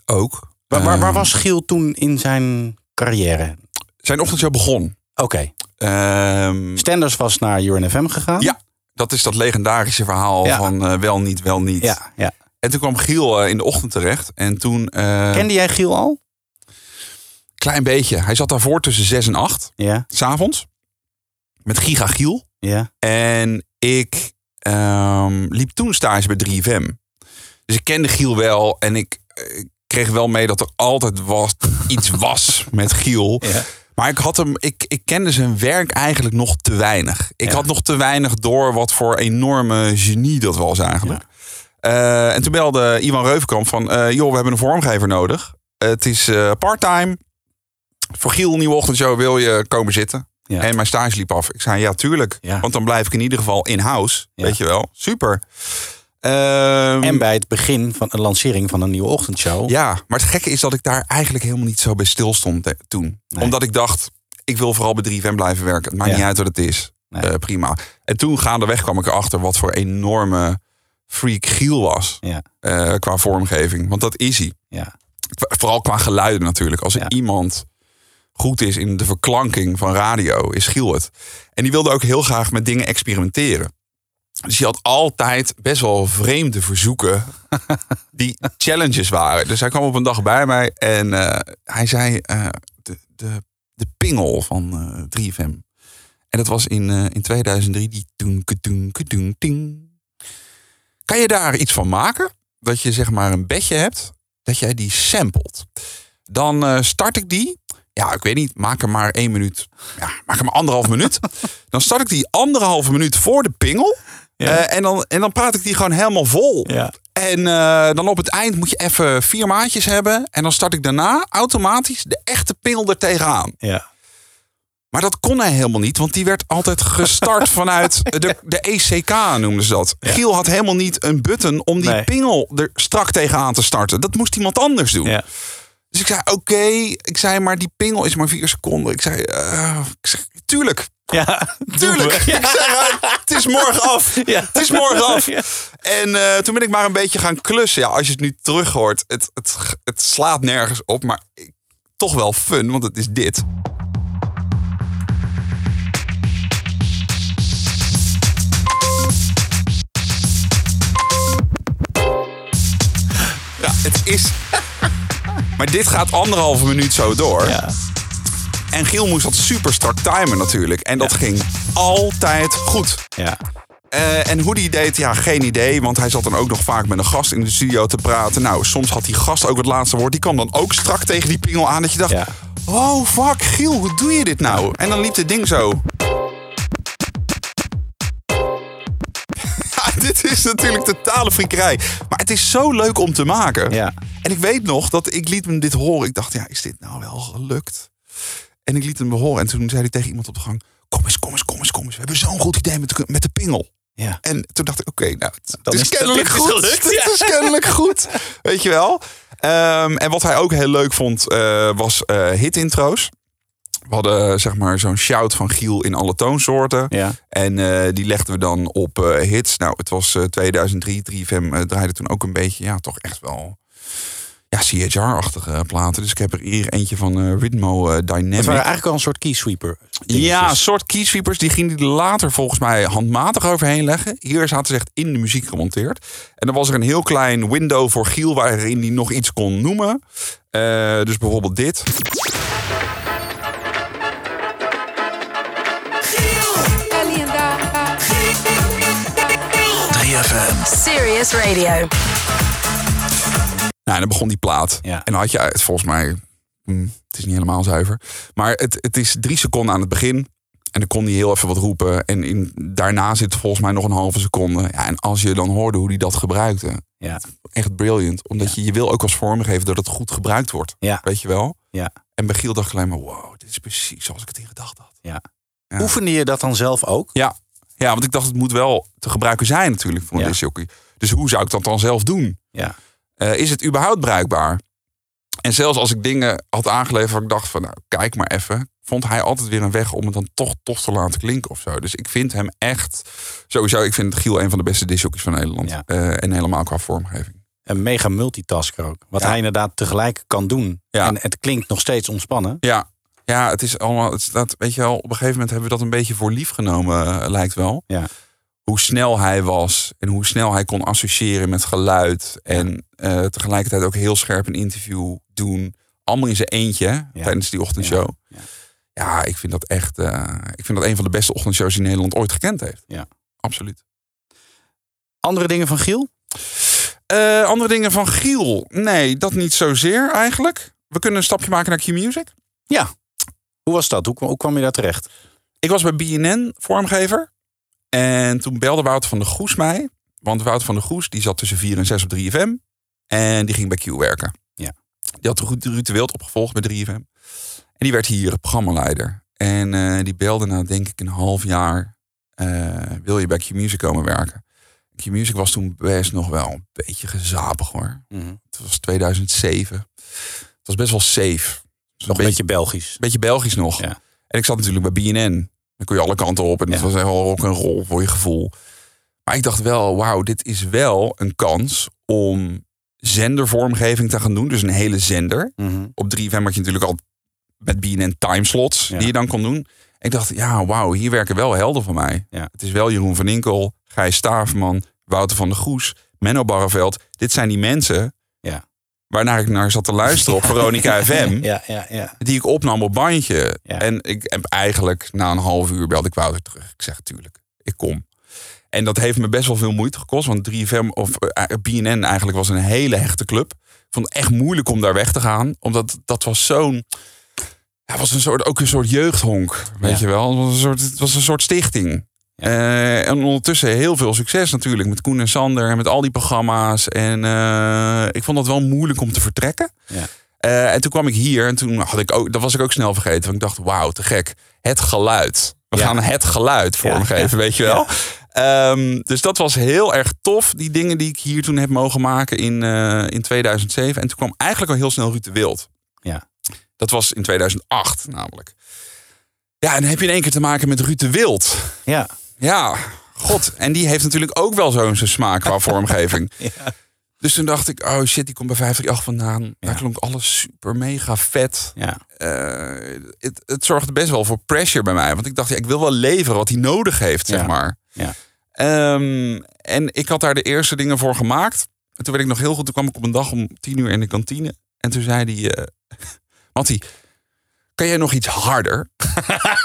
S4: Ook.
S3: Waar, waar, waar
S4: Eh,
S3: was Giel toen in zijn carrière?
S4: Zijn ochtendshow begon.
S3: Oké.
S4: Ehm,
S3: Stenders was naar UNFM gegaan.
S4: ja, dat is dat legendarische verhaal
S3: Ja.
S4: van eh, wel niet, wel niet.
S3: Ja, ja.
S4: En toen kwam Giel eh, in de ochtend terecht. En toen... eh,
S3: Kende jij Giel al?
S4: Klein beetje. Hij zat daarvoor tussen 6 en 8,
S3: Ja,
S4: s'avonds. Met Giga Giel.
S3: ja.
S4: En ik ehm, liep toen stage bij 3FM. Dus ik kende Giel wel. En ik eh, kreeg wel mee dat er altijd was, iets was met Giel.
S3: Ja.
S4: Maar ik, had hem, ik, ik kende zijn werk eigenlijk nog te weinig. Ik
S3: Ja.
S4: had nog te weinig door wat voor enorme genie dat was eigenlijk. Eh, en toen belde Iwan Reuvenkamp van... eh, joh, we hebben een vormgever nodig. het is eh parttime. Voor Giel, nieuwe ochtendshow, wil je komen zitten?
S3: Ja.
S4: En mijn stage liep af. Ik zei, ja, tuurlijk. Want dan blijf ik in ieder geval in-house. Weet je wel. Super. Ehm,
S3: En bij het begin van de lancering van een nieuwe ochtendshow.
S4: ja, maar het gekke is dat ik daar eigenlijk helemaal niet zo bij stil stond eh, toen.
S3: Nee.
S4: Omdat ik dacht, ik wil vooral bij 3FM blijven werken. Het maakt
S3: Ja.
S4: niet uit wat het is.
S3: Nee.
S4: Eh, prima. En toen gaandeweg kwam ik erachter wat voor enorme freak Giel was.
S3: Ja.
S4: eh, qua vormgeving. Want dat is hij.
S3: Ja.
S4: Vooral qua geluiden natuurlijk. Als er iemand goed is in de verklanking van radio, is Giel het. En die wilde ook heel graag met dingen experimenteren. Dus je had altijd best wel vreemde verzoeken die challenges waren. Dus hij kwam op een dag bij mij en eh, hij zei eh, de, de, de pingel van eh 3FM. En dat was in, in 2003 die toen toen ting. Kan je daar iets van maken? Dat je zeg maar een bedje hebt, dat jij die samplet. Dan start ik die. Ja, ik weet niet, maak er maar één minuut. Ja, maak er maar anderhalf minuut. Dan start ik die anderhalve minuut voor de pingel. Eh, en, dan, en dan praat ik die gewoon helemaal vol.
S3: Ja.
S4: En eh, dan op het eind moet je even vier maatjes hebben. En dan start ik daarna automatisch de echte pingel er tegenaan.
S3: Ja.
S4: Maar dat kon hij helemaal niet, want die werd altijd gestart vanuit de, de ECK, noemden ze dat. Giel had helemaal niet een button om die
S3: Nee.
S4: pingel er strak tegenaan te starten. Dat moest iemand anders doen.
S3: Ja.
S4: Dus ik zei, oké. Ik zei, maar die pingel is maar vier seconden. Ik zei, eh, ik zeg tuurlijk.
S3: Ja.
S4: Tuurlijk. Ik zeg, het is morgen af.
S3: Ja.
S4: Het is morgen af.
S3: Ja.
S4: En eh, toen ben ik maar een beetje gaan klussen. Ja, als je het nu terug hoort, het, het, het slaat nergens op. Maar ik- toch wel fun, want het is dit. Ja, het is... Maar dit gaat anderhalve minuut zo door.
S3: Ja.
S4: En Giel moest dat super strak timen natuurlijk. En dat ging altijd goed.
S3: Ja.
S4: Eh, en hoe die deed, ja, geen idee. Want hij zat dan ook nog vaak met een gast in de studio te praten. Nou, soms had die gast ook het laatste woord. Die kwam dan ook strak tegen die pingel aan. Dat je dacht,
S3: Ja.
S4: oh fuck, Giel, hoe doe je dit nou? En dan liep het ding zo. Dit is natuurlijk totale friekerij. Maar het is zo leuk om te maken.
S3: Ja.
S4: En ik weet nog dat ik liet hem dit horen. Ik dacht, ja, is dit nou wel gelukt? En ik liet hem horen. En toen zei hij tegen iemand op de gang... Kom eens, kom eens, kom eens, kom eens. We hebben zo'n goed idee met de, met de pingel.
S3: Ja.
S4: En toen dacht ik, oké, nou, het, het is
S3: is-
S4: kennelijk goed.
S3: gelukt,
S4: Het
S3: ja.
S4: is kennelijk goed. Weet je wel? Ehm, en wat hij ook heel leuk vond, eh, was eh hit-intro's. We hadden zeg maar zo'n shout van Giel in alle toonsoorten.
S3: Ja.
S4: En eh, die legden we dan op hits. Nou, het was eh, 2003. 3FM eh, draaide toen ook een beetje, ja, toch echt wel... Ja, CHR-achtige platen. Dus ik heb er hier eentje van eh Rhythmo eh,
S3: Het
S4: Dynamic.
S3: waren eigenlijk al een soort keysweeper.
S4: Ja, een soort keysweepers. Die gingen die later volgens mij handmatig overheen leggen. Hier zaten ze echt in de muziek gemonteerd. En dan was er een heel klein window voor Giel... waarin hij nog iets kon noemen. Eh, dus bijvoorbeeld dit.
S2: Serious Radio.
S4: Nou, en dan begon die plaat.
S3: Ja.
S4: En dan had je het volgens mij... hm, het is niet helemaal zuiver. Maar het, het is drie seconden aan het begin. En dan kon hij heel even wat roepen. En in, daarna zit volgens mij nog een halve seconde. Ja, en als je dan hoorde hoe hij dat gebruikte...
S3: Ja.
S4: echt brilliant. Omdat je, je wil ook als vormgever dat het goed gebruikt wordt.
S3: Ja.
S4: Weet je wel?
S3: Ja.
S4: En bij Giel dacht ik alleen maar, wow, dit is precies zoals ik het in gedacht had.
S3: Ja.
S4: Ja.
S3: Oefende je dat dan zelf ook?
S4: Ja. ja, want ik dacht het moet wel te gebruiken zijn natuurlijk voor een
S3: Ja.
S4: Dus hoe zou ik dat dan zelf doen?
S3: Ja.
S4: Eh, is het überhaupt bruikbaar? En zelfs als ik dingen had aangeleverd waar ik dacht van, nou, kijk maar even. Vond hij altijd weer een weg om het dan toch tof te laten klinken of zo. Dus ik vind hem echt, sowieso, ik vind Giel een van de beste discjockeys van Nederland.
S3: Ja.
S4: Eh, en helemaal qua vormgeving.
S3: Een mega multitasker ook. Wat
S4: Ja.
S3: hij inderdaad tegelijk kan doen.
S4: Ja.
S3: En het klinkt nog steeds ontspannen.
S4: Ja, ja het is allemaal, het staat, weet je wel, op een gegeven moment hebben we dat een beetje voor lief genomen, eh, lijkt wel.
S3: Ja.
S4: Hoe snel hij was en hoe snel hij kon associëren met geluid. En eh, tegelijkertijd ook heel scherp een interview doen. Allemaal in zijn eentje
S3: Ja.
S4: tijdens die ochtendshow.
S3: Ja.
S4: Ja, ik vind dat echt, eh, ik vind dat een van de beste ochtendshows die Nederland ooit gekend heeft.
S3: Ja.
S4: Absoluut.
S3: Andere dingen van Giel?
S4: Eh, andere dingen van Giel? Nee, dat niet zozeer eigenlijk. We kunnen een stapje maken naar Q-Music.
S3: Ja. Hoe was dat? Hoe, kwam- hoe kwam je daar terecht?
S4: Ik was bij BNN vormgever. En toen belde Wouter van der Goes mij. Want Wouter van der Goes die zat tussen 4 en 6 op 3FM. En die ging bij Q werken.
S3: Ja.
S4: Die had Ruud Ruud de Wild opgevolgd bij 3FM. En die werd hier programmaleider. En eh, die belde na denk ik een half jaar. eh, wil je bij Q Music komen werken? Q Music was toen best nog wel een beetje gezapig hoor. Het was 2007. Het was best wel safe.
S3: Nog een beetje Belgisch.
S4: beetje Belgisch nog.
S3: Ja.
S4: En ik zat natuurlijk bij BNN. Dan kon je alle kanten op en dat
S3: Ja.
S4: was helemaal rock en roll voor je gevoel. Maar ik dacht wel, wauw, dit is wel een kans om zendervormgeving te gaan doen. Dus een hele zender.
S3: Mhm.
S4: Op 3FM had je natuurlijk al met BNN timeslots
S3: Ja.
S4: die je dan kon doen. Ik dacht, ja, wauw, hier werken wel helden van mij.
S3: Ja.
S4: Het is wel Jeroen van Inkel, Gijs Staafman, Wouter van der Goes, Menno Barreveld. Dit zijn die mensen. Waarnaar ik naar zat te luisteren op Veronica FM.
S3: Ja, ja, ja.
S4: Die ik opnam op bandje. En ik heb eigenlijk na een half uur belde ik Wouter terug. Ik zeg, tuurlijk, ik kom. En dat heeft me best wel veel moeite gekost. Want 3FM of eh, BNN eigenlijk was een hele hechte club. Ik vond het echt moeilijk om daar weg te gaan. Omdat dat was zo'n... Ja, was een soort, ook een soort jeugdhonk, weet je wel. Het was een soort, het was een soort stichting. Eh, en ondertussen heel veel succes natuurlijk. Met Koen en Sander en met al die programma's. En eh, ik vond dat wel moeilijk om te vertrekken.
S3: Ja.
S4: Eh, en toen kwam ik hier en toen had ik ook, dat was ik ook snel vergeten. Want ik dacht, wauw, te gek. Het geluid. We
S3: Ja.
S4: gaan het geluid vormgeven, weet je wel. Ehm, dus dat was heel erg tof. Die dingen die ik hier toen heb mogen maken in, in 2007. En toen kwam eigenlijk al heel snel Ruud de Wild.
S3: Ja.
S4: Dat was in 2008 namelijk. Ja, en dan heb je in één keer te maken met Ruud de Wild.
S3: Ja.
S4: Ja, god. En die heeft natuurlijk ook wel zo'n smaak qua vormgeving. Dus toen dacht ik, oh shit, die komt bij 538 vandaan. Daar klonk alles super mega vet.
S3: Ja.
S4: Eh, het, het zorgde best wel voor pressure bij mij. Want ik dacht, ja, ik wil wel leveren wat hij nodig heeft, zeg maar.
S3: Ja.
S4: Ehm, en ik had daar de eerste dingen voor gemaakt. En toen werd ik nog heel goed. Toen kwam ik op een dag om tien uur in de kantine. En toen zei hij... eh Mattie, kan jij nog iets harder?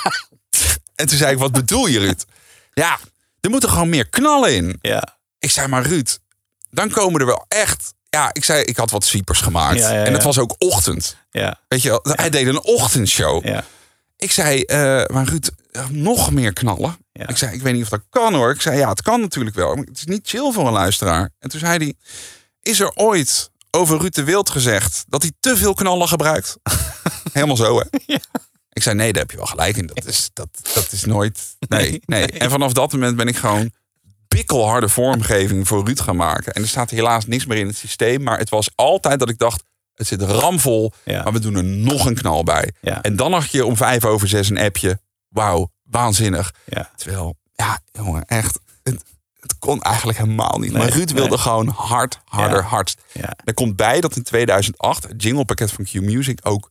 S4: en toen zei ik, wat bedoel je, Ruud? Ja, er moeten gewoon meer knallen in.
S3: Ja.
S4: Ik zei, maar Ruud, dan komen er wel echt... Ja, ik zei, ik had wat sweepers gemaakt.
S3: Ja, ja,
S4: En het
S3: ja.
S4: was ook ochtend.
S3: Ja.
S4: Weet je wel, hij deed een ochtendshow.
S3: Ja.
S4: Ik zei, eh, maar Ruud, nog meer knallen.
S3: Ja.
S4: Ik zei, ik weet niet of dat kan hoor. Ik zei, ja, het kan natuurlijk wel. Maar het is niet chill voor een luisteraar. En toen zei hij, is er ooit over Ruud de Wild gezegd dat hij te veel knallen gebruikt? Helemaal zo, hè? Ik zei, nee, daar heb je wel gelijk in. Dat is, dat, dat is nooit... Nee, nee. En vanaf dat moment ben ik gewoon pikkelharde vormgeving voor Ruud gaan maken. En er staat helaas niks meer in het systeem. Maar het was altijd dat ik dacht, het zit ramvol.
S3: Ja.
S4: Maar we doen er nog een knal bij.
S3: Ja.
S4: En dan had je om vijf over zes een appje. Wauw, waanzinnig.
S3: Ja.
S4: Terwijl, ja, jongen, echt. Het, het kon eigenlijk helemaal niet. maar Ruud wilde
S3: nee.
S4: gewoon hard, harder, hardst.
S3: Ja.
S4: Er komt bij dat in 2008 het jinglepakket van Q Music ook...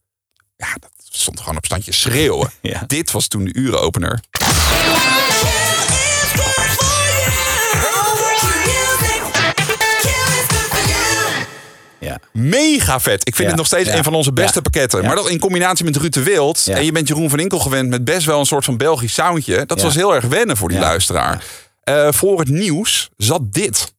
S4: Ja, dat stond gewoon op standje schreeuwen.
S3: Ja.
S4: Dit was toen de urenopener.
S3: Ja.
S4: Mega vet. Ik vind
S3: Ja,
S4: het nog steeds
S3: ja,
S4: een van onze beste
S3: ja,
S4: pakketten.
S3: ja.
S4: Maar dat in combinatie met Ruud de Wild.
S3: Ja.
S4: En je bent Jeroen van Inkel gewend met best wel een soort van Belgisch soundje. Dat
S3: Ja.
S4: was heel erg wennen voor die
S3: Ja.
S4: luisteraar. Eh, voor het nieuws zat dit.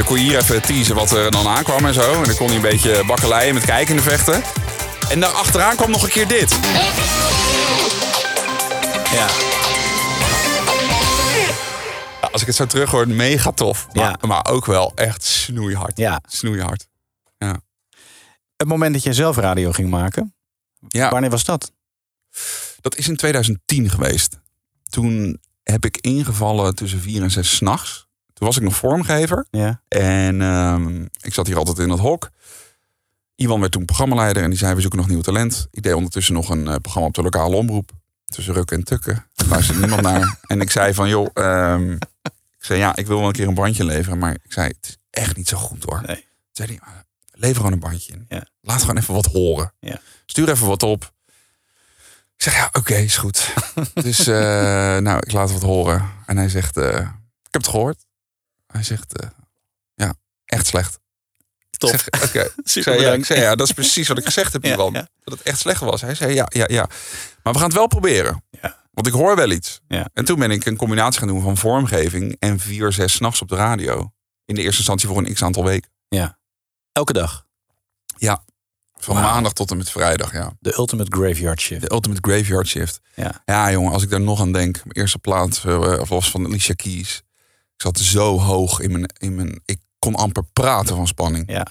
S4: Dan kon je hier even teasen wat er dan aankwam en zo. En dan kon hij een beetje bakkeleien met kijken in de vechten. En daar achteraan kwam nog een keer dit.
S3: Ja.
S4: Ja, als ik het zo terug hoor, mega tof. Maar,
S3: Ja.
S4: maar ook wel echt snoeihard.
S3: Ja.
S4: Snoeihard.
S3: Het moment dat jij zelf radio ging maken,
S4: Ja,
S3: wanneer was dat?
S4: dat is in 2010 geweest. Toen heb ik ingevallen tussen vier en zes s'nachts. Toen was ik nog vormgever.
S3: Ja.
S4: En ehm, ik zat hier altijd in het hok. Iwan werd toen programmaleider en die zei, we zoeken nog nieuw talent. Ik deed ondertussen nog een eh, programma op de lokale omroep. Tussen rukken en tukken. Daar luisterde niemand naar. En ik zei van, joh, ehm, ik zei, ja, ik wil wel een keer een bandje leveren. Maar ik zei, het is echt niet zo goed hoor.
S3: Nee.
S4: Toen zei hij, "Maar lever gewoon een bandje in.
S3: Ja.
S4: Laat gewoon even wat horen.
S3: Ja.
S4: Stuur even wat op. Ik zeg, ja, oké, is goed. dus, eh, nou, ik laat wat horen. En hij zegt, eh, ik heb het gehoord. Hij zegt, eh, ja, echt slecht.
S3: Top.
S4: Oké. Zei, ja, ik zei, ja, dat is precies wat ik gezegd heb, Iwan.
S3: ja.
S4: Dat het echt slecht was. Hij zei, ja, ja, ja. Maar we gaan het wel proberen.
S3: Ja.
S4: Want ik hoor wel iets.
S3: Ja.
S4: En toen ben ik een combinatie gaan doen van vormgeving en vier, zes s'nachts op de radio. In de eerste instantie voor een x aantal weken.
S3: Ja. Elke dag.
S4: Ja. Van maandag tot en met vrijdag, ja.
S3: De ultimate graveyard shift.
S4: De Ultimate Graveyard Shift.
S3: Ja.
S4: Ja, jongen, als ik daar nog aan denk. Mijn eerste plaat eh, was van Alicia Keys. Ik zat zo hoog in mijn, in mijn... Ik kon amper praten van spanning.
S3: Ja.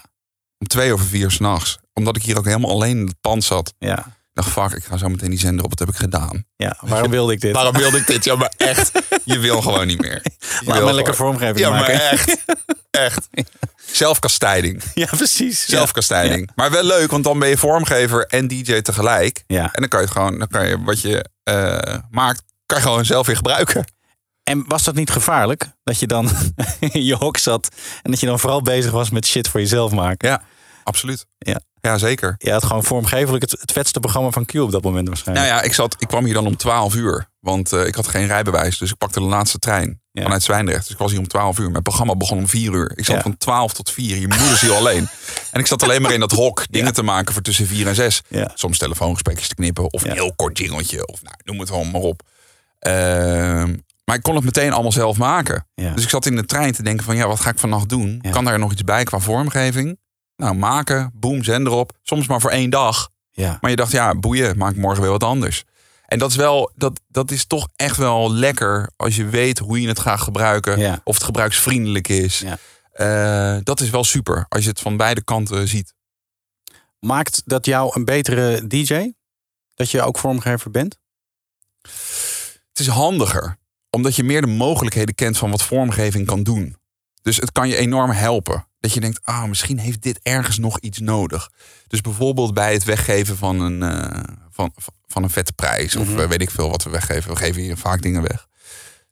S4: Om twee over vier s'nachts. Omdat ik hier ook helemaal alleen in het pand zat.
S3: Ja.
S4: Ik dacht, fuck, ik ga zo meteen die zender op. Wat heb ik gedaan?
S3: Ja, waarom wilde ik dit?
S4: Waarom wilde ik dit? Ja, maar echt. Je wil gewoon niet meer. Je
S3: Laat me lekker vormgeving
S4: Ja,
S3: maken.
S4: maar echt. Echt. Zelfkastijding.
S3: Ja, precies. Ja.
S4: Zelfkastijding. Maar wel leuk, want dan ben je vormgever en DJ tegelijk.
S3: Ja.
S4: En dan kan je het gewoon, dan kan je wat je eh, maakt, kan je gewoon zelf weer gebruiken.
S3: En was dat niet gevaarlijk? Dat je dan in je hok zat en dat je dan vooral bezig was met shit voor jezelf maken?
S4: Ja, absoluut.
S3: Ja.
S4: Ja, zeker.
S3: Je had gewoon vormgevelijk het, het vetste programma van Q op dat moment waarschijnlijk.
S4: Nou ja, ik, zat, ik kwam hier dan om 12 uur. Want eh, ik had geen rijbewijs. Dus ik pakte de laatste trein
S3: Ja.
S4: vanuit Zwijndrecht. Dus ik was hier om 12 uur. Mijn programma begon om 4 uur. Ik zat
S3: Ja.
S4: van 12 tot 4. Je moeder is hier alleen. En ik zat alleen maar in dat hok dingen te maken voor tussen 4 en 6.
S3: Ja.
S4: Soms telefoongesprekjes te knippen. Of
S3: Ja.
S4: een heel kort jingeltje. Of nou, noem het gewoon maar op. Ehm, maar ik kon het meteen allemaal zelf maken.
S3: Ja.
S4: Dus ik zat in de trein te denken van ja, wat ga ik vannacht doen?
S3: Ja.
S4: Kan daar nog iets bij qua vormgeving? Nou, maken, boem, zender op. Soms maar voor één dag.
S3: ja.
S4: Maar je dacht, ja, boeien, maak morgen weer wat anders. En dat is wel, dat, dat is toch echt wel lekker als je weet hoe je het gaat gebruiken.
S3: Ja.
S4: Of het gebruiksvriendelijk is.
S3: Ja.
S4: Eh, dat is wel super als je het van beide kanten ziet.
S3: Maakt dat jou een betere DJ? Dat je ook vormgever bent?
S4: Het is handiger, omdat je meer de mogelijkheden kent van wat vormgeving kan doen. Dus het kan je enorm helpen. Dat je denkt, ah, misschien heeft dit ergens nog iets nodig. Dus bijvoorbeeld bij het weggeven van een, eh, van, van een vette prijs. Of eh, weet ik veel wat we weggeven. We geven hier vaak dingen weg.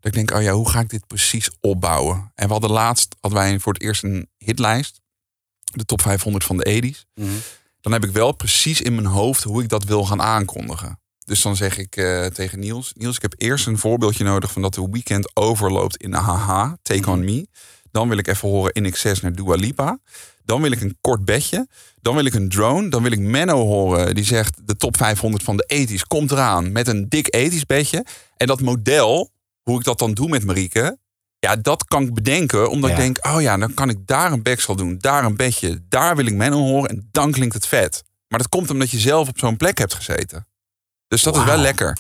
S4: Dat ik denk, oh ja, hoe ga ik dit precies opbouwen? En we hadden laatst, hadden wij voor het eerst een hitlijst. De top 500 van de 80s. Dan heb ik wel precies in mijn hoofd hoe ik dat wil gaan aankondigen. Dus dan zeg ik eh, tegen Niels: Niels, ik heb eerst een voorbeeldje nodig van dat de weekend overloopt in Haha, Take On Me. Dan wil ik even horen In Excess naar Dua Lipa. Dan wil ik een kort bedje. Dan wil ik een drone. Dan wil ik Menno horen die zegt de top 500 van de 80s komt eraan met een dik 80s bedje. En dat model, hoe ik dat dan doe met Marieke, ja, dat kan ik bedenken. Omdat
S3: Ja.
S4: ik denk, oh ja, dan kan ik daar een backstel doen, daar een bedje. Daar wil ik Menno horen en dan klinkt het vet. Maar dat komt omdat je zelf op zo'n plek hebt gezeten. Dus dat is wel lekker.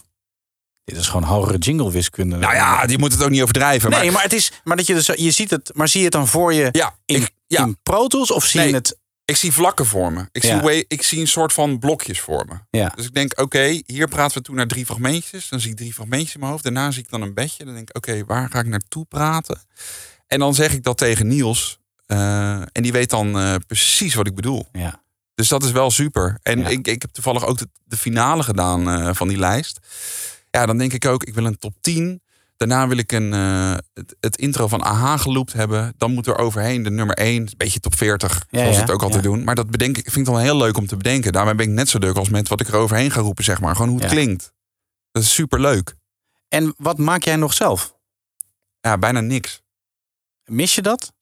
S3: Dit is gewoon hogere jingle wiskunde.
S4: Nou ja, die moet het ook niet overdrijven.
S3: Nee, maar het is, maar dat je dus, je ziet het, maar zie je het dan voor je
S4: ja,
S3: in,
S4: ik, ja,
S3: in Pro Tools of zie
S4: Nee.
S3: je het?
S4: ik zie vlakken voor me. Ik,
S3: Ja.
S4: zie, way- ik zie een soort van blokjes voor me.
S3: Ja.
S4: Dus ik denk, oké, hier praten we toe naar drie fragmentjes. Dan zie ik drie fragmentjes in mijn hoofd. Daarna zie ik dan een bedje. Dan denk ik, oké, waar ga ik naartoe praten? En dan zeg ik dat tegen Niels. eh, en die weet dan eh, precies wat ik bedoel.
S3: Ja.
S4: Dus dat is wel super. En
S3: Ja.
S4: ik, ik heb toevallig ook de, de finale gedaan eh, van die lijst. Ja, dan denk ik ook, ik wil een top 10. Daarna wil ik een, eh, het, het intro van AHA geloopt hebben. Dan moet er overheen de nummer 1. Een beetje top 40,
S3: Ja,
S4: zoals
S3: ja,
S4: het ook altijd doen. Maar dat bedenk ik, vind ik dan heel leuk om te bedenken. Daarmee ben ik net zo druk als met wat ik er overheen ga roepen, zeg maar. Gewoon hoe het klinkt. Dat is super leuk.
S3: En wat maak jij nog zelf?
S4: Ja, bijna niks.
S3: Mis je dat?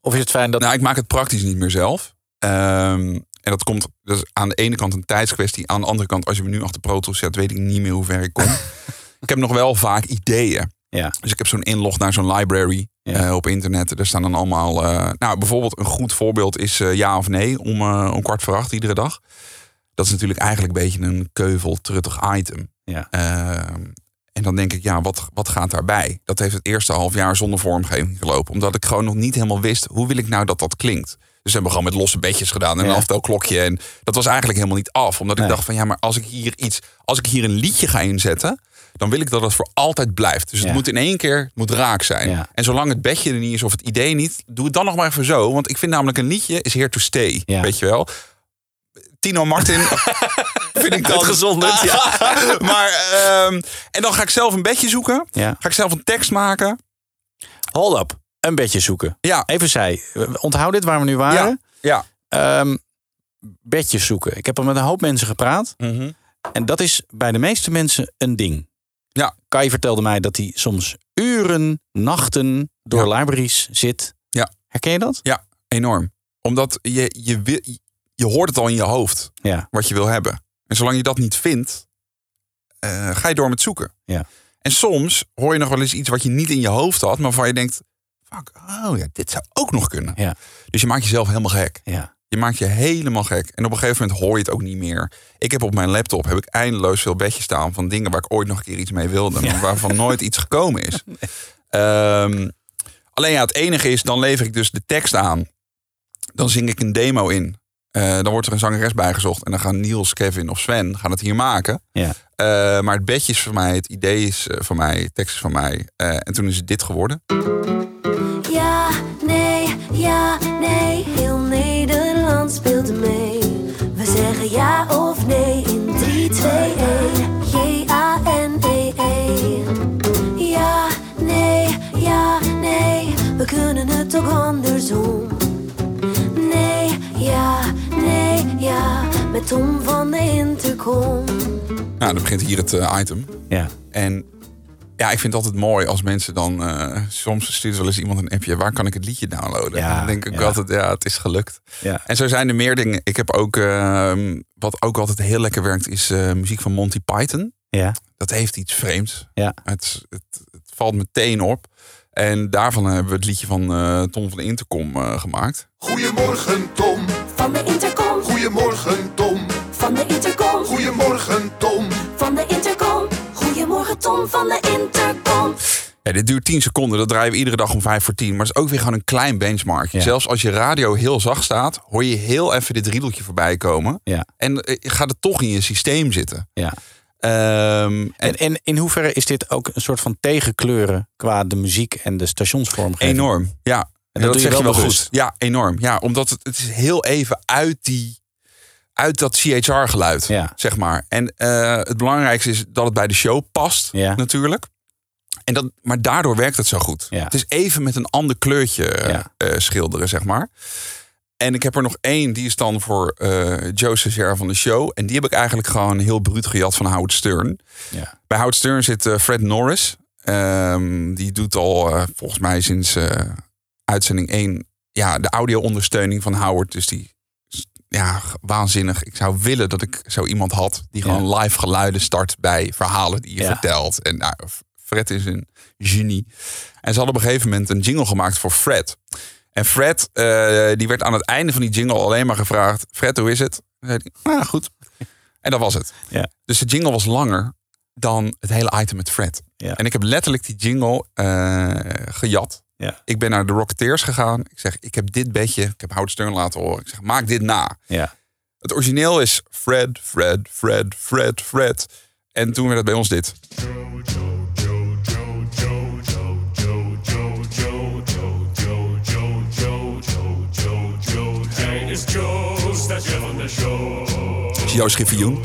S3: Of is het fijn dat...
S4: Nou, ik maak het praktisch niet meer zelf. Ehm, en dat komt dus aan de ene kant een tijdskwestie. Aan de andere kant, als je me nu achter Pro Tools zet, weet ik niet meer hoe ver ik kom. ik heb nog wel vaak ideeën.
S3: ja.
S4: Dus ik heb zo'n inlog naar zo'n library
S3: Ja.
S4: eh, op internet. Daar staan dan allemaal... eh, nou, bijvoorbeeld een goed voorbeeld is eh, ja of nee om, om kwart voor acht iedere dag. Dat is natuurlijk eigenlijk een beetje een keuvel truttig item.
S3: Ja.
S4: Ehm, en dan denk ik, ja, wat, wat gaat daarbij? Dat heeft het eerste half jaar zonder vormgeving gelopen. Omdat ik gewoon nog niet helemaal wist, hoe wil ik nou dat dat klinkt? Dus hebben we gewoon met losse bedjes gedaan en
S3: Ja.
S4: een aftelklokje. En dat was eigenlijk helemaal niet af. Omdat ik
S3: Nee.
S4: dacht van, ja, maar als ik hier iets, als ik hier een liedje ga inzetten, dan wil ik dat het voor altijd blijft. Dus het
S3: Ja.
S4: moet in één keer, moet raak zijn.
S3: Ja.
S4: En zolang het bedje er niet is of het idee niet, doe het dan nog maar even zo. Want ik vind namelijk een liedje is here to stay.
S3: Ja.
S4: Weet je wel? Tino Martin vind ik dan
S3: Uitgezonderd,
S4: maar ehm, en dan ga ik zelf een bedje zoeken.
S3: Ja.
S4: Ga ik zelf een tekst maken.
S3: Hold up. Een bedje zoeken.
S4: Ja,
S3: Even zij. Onthoud dit waar we nu waren.
S4: ja.
S3: Ehm, bedjes zoeken. Ik heb al met een hoop mensen gepraat.
S4: Mhm.
S3: En dat is bij de meeste mensen een ding.
S4: Ja.
S3: Kai vertelde mij dat hij soms uren, nachten door
S4: Ja.
S3: libraries zit.
S4: Ja.
S3: Herken je dat?
S4: Ja, enorm. Omdat je, je, wil, je hoort het al in je hoofd
S3: Ja.
S4: wat je wil hebben. En zolang je dat niet vindt, eh, ga je door met zoeken.
S3: Ja.
S4: En soms hoor je nog wel eens iets wat je niet in je hoofd had, maar waarvan je denkt: fuck, oh ja, dit zou ook nog kunnen.
S3: Ja.
S4: Dus je maakt jezelf helemaal gek.
S3: Ja.
S4: Je maakt je helemaal gek. En op een gegeven moment hoor je het ook niet meer. Ik heb op mijn laptop heb ik eindeloos veel bedjes staan van dingen waar ik ooit nog een keer iets mee wilde, maar waarvan nooit iets gekomen is. Ehm, alleen ja, het enige is, dan lever ik dus de tekst aan. Dan zing ik een demo in. Eh, dan wordt er een zangeres bijgezocht. En dan gaan Niels, Kevin of Sven gaan het hier maken.
S3: Ja.
S4: Eh, maar het bedje is van mij, het idee is eh, van mij, tekst is van mij. En toen is het dit geworden.
S9: J-A-N-E-E. Ja, nee, ja, nee, we kunnen het ook andersom. Nee, ja, nee, ja, met Tom van de Intercom.
S4: Nou, dan begint hier het eh, item.
S3: Ja.
S4: En ja, ik vind het altijd mooi als mensen dan... eh, soms stuurt wel eens iemand een appje... waar kan ik het liedje downloaden?
S3: Ja,
S4: dan denk ik
S3: ja.
S4: altijd, ja, het is gelukt.
S3: Ja.
S4: En zo zijn er meer dingen. Ik heb ook... ehm, wat ook altijd heel lekker werkt... is eh, muziek van Monty Python.
S3: Ja.
S4: Dat heeft iets vreemds.
S3: Ja.
S4: Het, het, het valt meteen op. En daarvan hebben we het liedje van eh, Tom van de Intercom eh, gemaakt.
S6: Goedemorgen Tom,
S9: Van de Intercom,
S6: goedemorgen Tom,
S9: van de Intercom,
S6: goedemorgen Tom.
S9: van de Intercom. Tom van de Intercom.
S4: Ja, dit duurt 10 seconden. Dat draaien we iedere dag om 5 voor 10. Maar het is ook weer gewoon een klein benchmark.
S3: Ja.
S4: Zelfs als je radio heel zacht staat, hoor je heel even dit riedeltje voorbij komen.
S3: Ja.
S4: En eh, gaat het toch in je systeem zitten.
S3: ja.
S4: Ehm, en
S3: En, en in hoeverre is dit ook een soort van tegenkleuren qua de muziek en de stationsvormgeving?
S4: enorm. Ja,
S3: En
S4: Ja,
S3: dat doe je wel
S4: goed. Ja, enorm. Ja, omdat het, het is heel even uit die uit dat CHR-geluid,
S3: Ja.
S4: zeg maar. En eh, het belangrijkste is dat het bij de show past,
S3: Ja.
S4: natuurlijk. En dat, maar daardoor werkt het zo goed.
S3: Ja.
S4: Het is even met een ander kleurtje eh, schilderen, zeg maar. En ik heb er nog één, die is dan voor eh Joe Cesar van de show. En die heb ik eigenlijk gewoon heel bruut gejat van Howard Stern.
S3: Ja.
S4: Bij Howard Stern zit Fred Norris. Ehm, die doet al volgens mij sinds uitzending 1 ja, de audio-ondersteuning van Howard. Dus die ja, waanzinnig. Ik zou willen dat ik zo iemand had die
S3: Ja.
S4: gewoon live geluiden start bij verhalen die je
S3: Ja.
S4: vertelt. En nou, Fred is een genie. En ze hadden op een gegeven moment een jingle gemaakt voor Fred. En Fred, eh, die werd aan het einde van die jingle alleen maar gevraagd: Fred, hoe is het? En zei hij, nou goed. En dat was het.
S3: Ja.
S4: Dus de jingle was langer dan het hele item met Fred. En ik heb letterlijk die jingle eh, gejat.
S3: Ja.
S4: Ik ben naar de Rocketeers gegaan. Ik zeg, ik heb dit bedje, ik heb Howard Stern laten horen. Ik zeg, maak dit na.
S3: Ja.
S4: Het origineel is Fred, Fred, Fred, Fred, Fred. En toen werd het bij ons dit. Dat is jouw Schiffioen.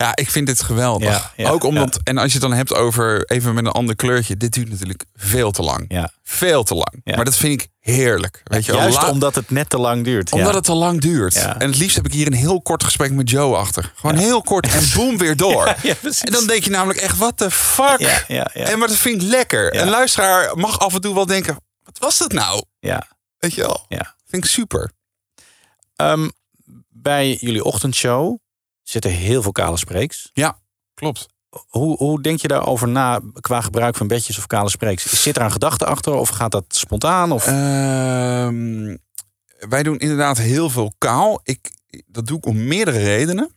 S4: Ja, ik vind dit geweldig.
S3: Ja, ja,
S4: Ook omdat, en als je het dan hebt over even met een ander kleurtje, dit duurt natuurlijk veel te lang.
S3: Ja.
S4: Veel te lang. Maar dat vind ik heerlijk. Weet je, wel.
S3: Juist omdat het net te lang duurt.
S4: omdat het te lang duurt. En het liefst heb ik hier een heel kort gesprek met Joe achter. Gewoon heel kort en boem weer door. En dan denk je namelijk echt, wat de fuck?
S3: Ja, ja, ja.
S4: En maar dat vind ik lekker. Een luisteraar mag af en toe wel denken, wat was dat nou?
S3: Ja.
S4: Weet je wel?
S3: Ja.
S4: Vind ik super.
S3: Ehm, bij jullie ochtendshow zitten heel veel kale spreeks.
S4: Ja, klopt.
S3: Hoe, hoe denk je daarover na qua gebruik van bedjes of kale spreeks? Zit er een gedachte achter of gaat dat spontaan? Of...
S4: Ehm, wij doen inderdaad heel veel kaal. Ik, dat doe ik om meerdere redenen.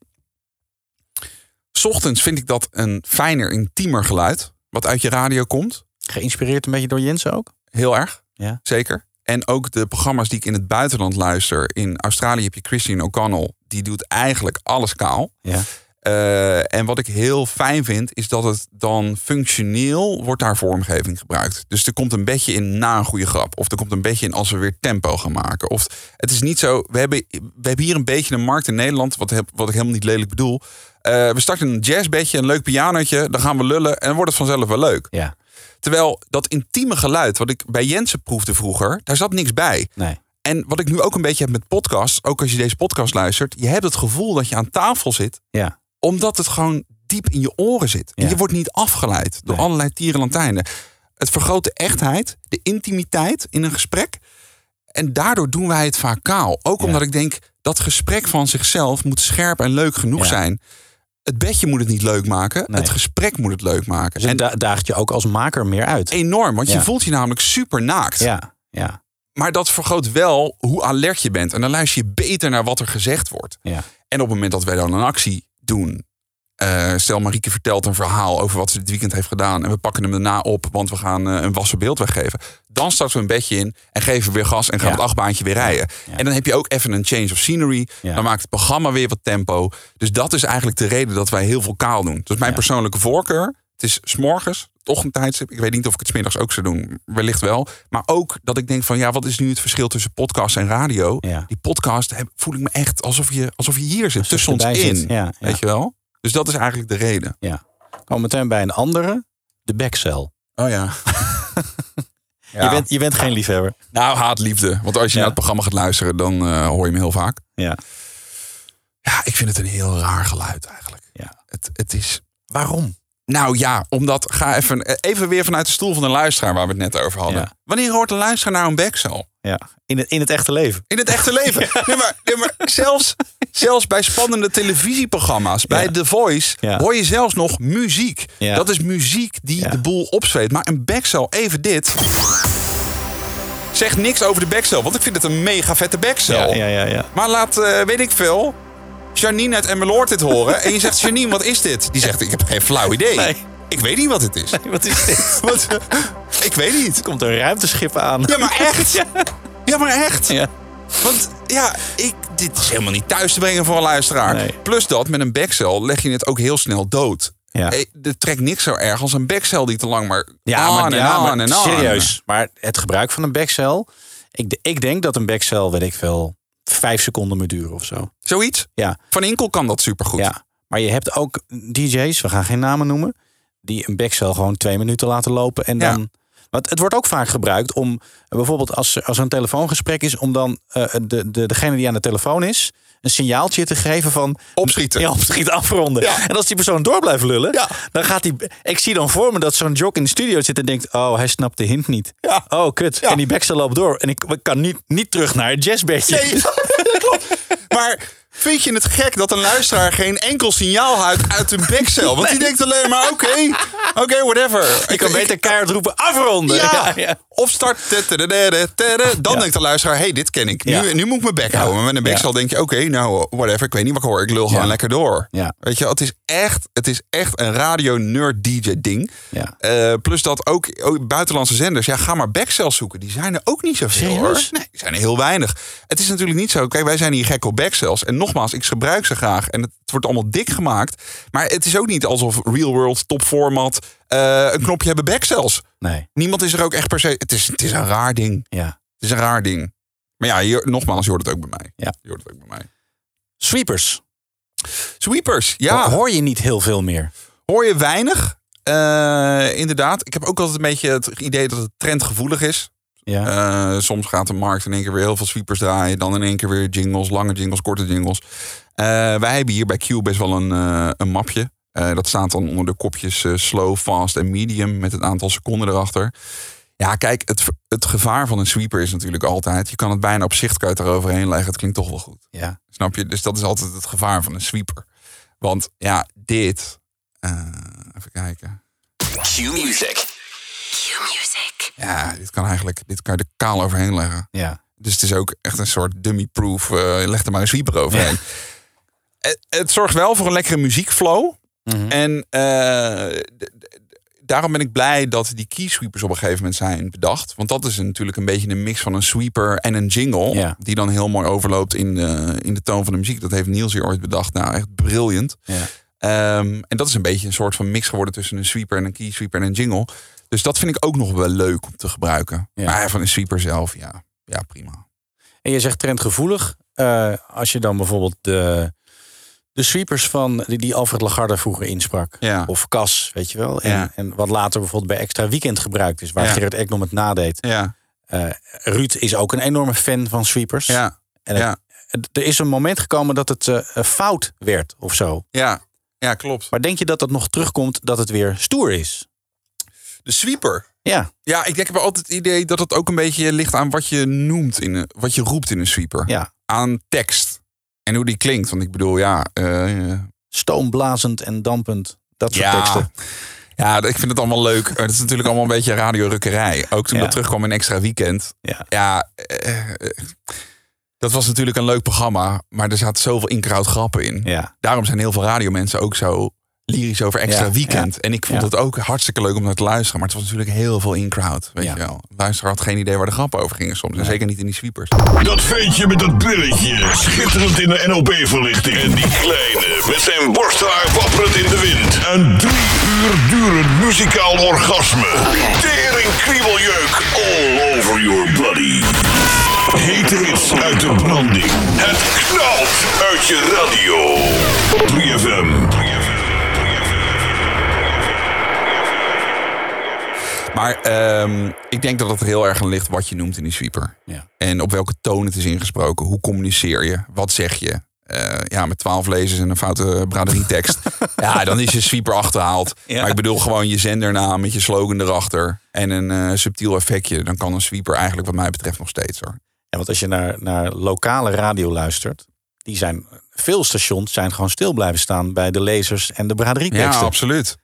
S4: 's ochtends vind ik dat een fijner, intiemer geluid. Wat uit je radio komt.
S3: Geïnspireerd een beetje door Jensen ook?
S4: Heel erg.
S3: Ja.
S4: Zeker. En ook de programma's die ik in het buitenland luister. In Australië heb je Christine O'Connell. Die doet eigenlijk alles kaal.
S3: Ja.
S4: Eh, en wat ik heel fijn vind, is dat het dan functioneel wordt daar vormgeving gebruikt. Dus er komt een beetje in na een goede grap. Of er komt een beetje in als we weer tempo gaan maken. Of het is niet zo. We hebben, we hebben hier een beetje een markt in Nederland, wat, heb, wat ik helemaal niet lelijk bedoel. Eh, we starten een jazzbedje, een leuk pianootje, dan gaan we lullen en dan wordt het vanzelf wel leuk.
S3: Ja.
S4: Terwijl dat intieme geluid, wat ik bij Jensen proefde vroeger, daar zat niks bij.
S3: Nee.
S4: En wat ik nu ook een beetje heb met podcasts, ook als je deze podcast luistert, je hebt het gevoel dat je aan tafel zit
S3: Ja.
S4: omdat het gewoon diep in je oren zit. En
S3: Ja.
S4: je wordt niet afgeleid door
S3: Nee.
S4: allerlei tierenlantijnen. Het vergroot de echtheid, de intimiteit in een gesprek. En daardoor doen wij het vaak kaal. Ook omdat ik denk, dat gesprek van zichzelf moet scherp en leuk genoeg
S3: Ja.
S4: zijn. Het bedje moet het niet leuk maken.
S3: Nee.
S4: Het gesprek moet het leuk maken.
S3: Dus
S4: en
S3: da- daagt je ook als maker meer uit.
S4: enorm, want je voelt je namelijk super naakt.
S3: Ja, ja,
S4: Maar dat vergroot wel hoe alert je bent. En dan luister je beter naar wat er gezegd wordt.
S3: ja.
S4: En op het moment dat wij dan een actie doen. eh, stel, Marieke vertelt een verhaal over wat ze dit weekend heeft gedaan. En we pakken hem daarna op, want we gaan eh, een wassen beeld weggeven. Dan starten we een bedje in en geven we weer gas en gaan
S3: Ja.
S4: het achtbaantje weer rijden.
S3: Ja.
S4: En dan heb je ook even een change of scenery. Dan maakt het programma weer wat tempo. Dus dat is eigenlijk de reden dat wij heel veel kaal doen. Dat is mijn persoonlijke voorkeur. Het is s'morgens, het ochtendtijdstip. Ik weet niet of ik het smiddags ook zou doen. Wellicht wel. Maar ook dat ik denk van ja, wat is nu het verschil tussen podcast en radio?
S3: Ja.
S4: Die podcast heb, voel ik me echt alsof je, alsof je hier zit, tussen ons in.
S3: zit. Ja.
S4: Weet je wel? Dus dat is eigenlijk de reden.
S3: ja. Kom meteen bij een andere. De backcell.
S4: Oh ja.
S3: Je, bent, je bent geen liefhebber.
S4: Nou, haatliefde. Want als je
S3: Ja.
S4: naar het programma gaat luisteren, dan eh, hoor je hem heel vaak.
S3: Ja.
S4: Ja, ik vind het een heel raar geluid eigenlijk.
S3: Ja.
S4: Het, het is...
S3: Waarom?
S4: Nou ja, omdat... Ga even, eh, even weer vanuit de stoel van de luisteraar waar we het net over hadden.
S3: Ja.
S4: Wanneer hoort een luisteraar naar een backcel?
S3: Ja. In, het, in het echte leven.
S4: In het echte leven. Nee, maar, nee, maar zelfs, zelfs bij spannende televisieprogramma's, bij
S3: Ja.
S4: The Voice, hoor je zelfs nog muziek.
S3: Ja.
S4: Dat is muziek die de boel opzweet. Maar een backcel, even dit. Zeg niks over de backcel, want ik vind het een mega vette backcel.
S3: Ja, ja, ja. ja.
S4: Maar laat, eh, weet ik veel, Janine uit Emmeloord dit horen. En je zegt, Janine, wat is dit? Die zegt, ik heb geen flauw idee.
S3: Nee.
S4: Ik weet niet wat het is.
S3: Wat is dit?
S4: Wat, ik weet niet.
S3: Er komt een ruimteschip aan.
S4: Ja, maar echt.
S3: Ja.
S4: Ja, maar echt.
S3: Ja.
S4: Want ja, ik, dit is helemaal niet thuis te brengen voor een luisteraar.
S3: Nee.
S4: Plus dat, met een backcel leg je het ook heel snel dood.
S3: Ja.
S4: Er trekt niks zo erg als een backcel die te lang maar
S3: Ja,
S4: aan
S3: maar,
S4: en
S3: ja,
S4: aan
S3: maar
S4: en aan.
S3: serieus. Maar het gebruik van een backcel. Ik, ik denk dat een backcel, weet ik veel, vijf seconden moet duren of zo.
S4: Zoiets.
S3: Ja,
S4: Van Inkel kan dat supergoed.
S3: ja. Maar je hebt ook DJ's, we gaan geen namen noemen, die een backcel gewoon twee minuten laten lopen. En
S4: Ja.
S3: dan. Want het wordt ook vaak gebruikt om bijvoorbeeld als, er- als er een telefoongesprek is, om dan eh, de, de, degene die aan de telefoon is, een signaaltje te geven van
S4: Opschieten.
S3: Ja, opschieten, afronden.
S4: Ja.
S3: En als die persoon door blijft lullen,
S4: Ja.
S3: dan gaat hij. Ik zie dan voor me dat zo'n jock in de studio zit en denkt: Oh, hij snapt de hint niet.
S4: Ja.
S3: Oh, kut. En die backstel loopt door. En ik, ik kan niet, niet terug naar het jazzbedje.
S4: Nee, klopt. Maar vind je het gek dat een luisteraar geen enkel signaal houdt uit een backcel? Want die denkt alleen maar, oké, oké, whatever.
S3: Ik kan beter keihard roepen: afronden.
S4: Ja.
S3: ja.
S4: Of start. Dan denkt de luisteraar: hey, dit ken ik. Nu, nu moet ik mijn bek houden. Maar met een
S3: Ja.
S4: denk je: oké, nou, whatever. Ik weet niet wat ik hoor. Ik lul gewoon lekker door. Weet je, het is echt, het is echt een radio-nerd-DJ-ding. Eh, plus dat ook, ook buitenlandse zenders. Ja, ga maar backcells zoeken. Die zijn er ook niet zoveel hoor. Nee, die zijn er heel weinig. Het is natuurlijk niet zo. Kijk, wij zijn hier gek op backcells. En nogmaals, ik gebruik ze graag. En het wordt allemaal dik gemaakt. Maar het is ook niet alsof Real World, top format, eh, een knopje hebben backcells.
S3: Nee.
S4: Niemand is er ook echt per se. Het is, het is een raar ding.
S3: Ja.
S4: Het is een raar ding. Maar ja, hier, nogmaals, je hoort het ook bij mij.
S3: Ja.
S4: Je hoort het ook bij mij.
S3: Sweepers.
S4: Sweepers, ja.
S3: Hoor je niet heel veel meer.
S4: Hoor je weinig. Eh, inderdaad. Ik heb ook altijd een beetje het idee dat het trendgevoelig is.
S3: Ja.
S4: Eh, soms gaat de markt in één keer weer heel veel sweepers draaien. Dan in één keer weer jingles, lange jingles, korte jingles. Wij hebben hier bij Q best wel een, een mapje. Eh, dat staat dan onder de kopjes eh, slow, fast en medium. Met het aantal seconden erachter. Ja, kijk, het, het gevaar van een sweeper is natuurlijk altijd... je kan het bijna op zicht kan je het eroverheen leggen. Het klinkt toch wel goed.
S3: ja.
S4: Snap je? Dus dat is altijd het gevaar van een sweeper. Want ja, dit... eh, even kijken.
S5: Q-music.
S4: Ja, dit kan eigenlijk... Dit kan je er kaal overheen leggen.
S3: Ja.
S4: Dus het is ook echt een soort dummy-proof. eh leg er maar een sweeper overheen. Het, het zorgt wel voor een lekkere muziekflow.
S3: Mhm.
S4: En eh, daarom ben ik blij dat die key sweepers op een gegeven moment zijn bedacht. Want dat is natuurlijk een beetje een mix van een sweeper en een jingle.
S3: Ja.
S4: Die dan heel mooi overloopt in de, in de toon van de muziek. Dat heeft Niels hier ooit bedacht. Nou, echt briljant.
S3: Ja.
S4: Ehm, en dat is een beetje een soort van mix geworden tussen een sweeper en een key sweeper en een jingle. Dus dat vind ik ook nog wel leuk om te gebruiken.
S3: Ja.
S4: Maar van een sweeper zelf, ja, ja prima.
S3: En je zegt trendgevoelig. Eh, als je dan bijvoorbeeld de, de sweepers van die, die Alfred Lagarde vroeger insprak.
S4: Ja.
S3: Of Cas, weet je wel. En,
S4: Ja.
S3: en wat later bijvoorbeeld bij Extra Weekend gebruikt is. Waar
S4: Ja.
S3: Gerrit Ekdom het nadeed.
S4: Ja,
S3: Eh, Ruud is ook een enorme fan van sweepers.
S4: ja,
S3: En het- er is een moment gekomen dat het eh, eh, fout werd of zo.
S4: ja, ja, klopt.
S3: Maar denk je dat dat nog terugkomt dat het weer stoer is?
S4: De sweeper.
S3: Ja,
S4: Ja, ik denk, ik heb altijd het idee dat het ook een beetje ligt aan wat je noemt, in een, wat je roept in een sweeper.
S3: ja.
S4: Aan tekst. En hoe die klinkt. Want ik bedoel, ja... eh,
S3: Stoomblazend en dampend. Dat soort
S4: ja,
S3: teksten.
S4: ja, ik vind het allemaal leuk. Het is natuurlijk allemaal een beetje radiorukkerij. Ook toen
S3: Ja.
S4: dat terugkwam in Extra Weekend.
S3: Ja.
S4: Ja, eh, eh, dat was natuurlijk een leuk programma. Maar er zaten zoveel inkraut grappen in.
S3: Ja.
S4: Daarom zijn heel veel radiomensen ook zo lyrisch over Extra
S3: Ja,
S4: Weekend.
S3: ja.
S4: En ik vond
S3: Ja.
S4: het ook hartstikke leuk om naar te luisteren. Maar het was natuurlijk heel veel in-crowd. Weet
S3: Ja.
S4: je wel. De luisteraar had geen idee waar de grappen over gingen soms. En zeker niet in die sweepers.
S5: Dat ventje met dat brilletje, schitterend in de NOB-verlichting. En die kleine, met zijn borsthaar wapperend in de wind. Een drie uur durend muzikaal orgasme. Tering kriebeljeuk all over your body. Hete hits uit de branding. Het knalt uit je radio. 3FM.
S4: Maar ehm, ik denk dat het er heel erg aan ligt wat je noemt in die sweeper.
S3: Ja.
S4: En op welke toon het is ingesproken. Hoe communiceer je? Wat zeg je? Eh, ja, met twaalf lezers en een foute braderietekst. ja, dan is je sweeper achterhaald.
S3: Ja.
S4: Maar ik bedoel gewoon je zendernaam met je slogan erachter. En een eh, subtiel effectje. Dan kan een sweeper eigenlijk wat mij betreft nog steeds hoor.
S3: Ja, want als je naar, naar lokale radio luistert, die zijn, veel stations zijn gewoon stil blijven staan bij de lezers en de
S4: Ja,
S3: braderieteksten.
S4: absoluut.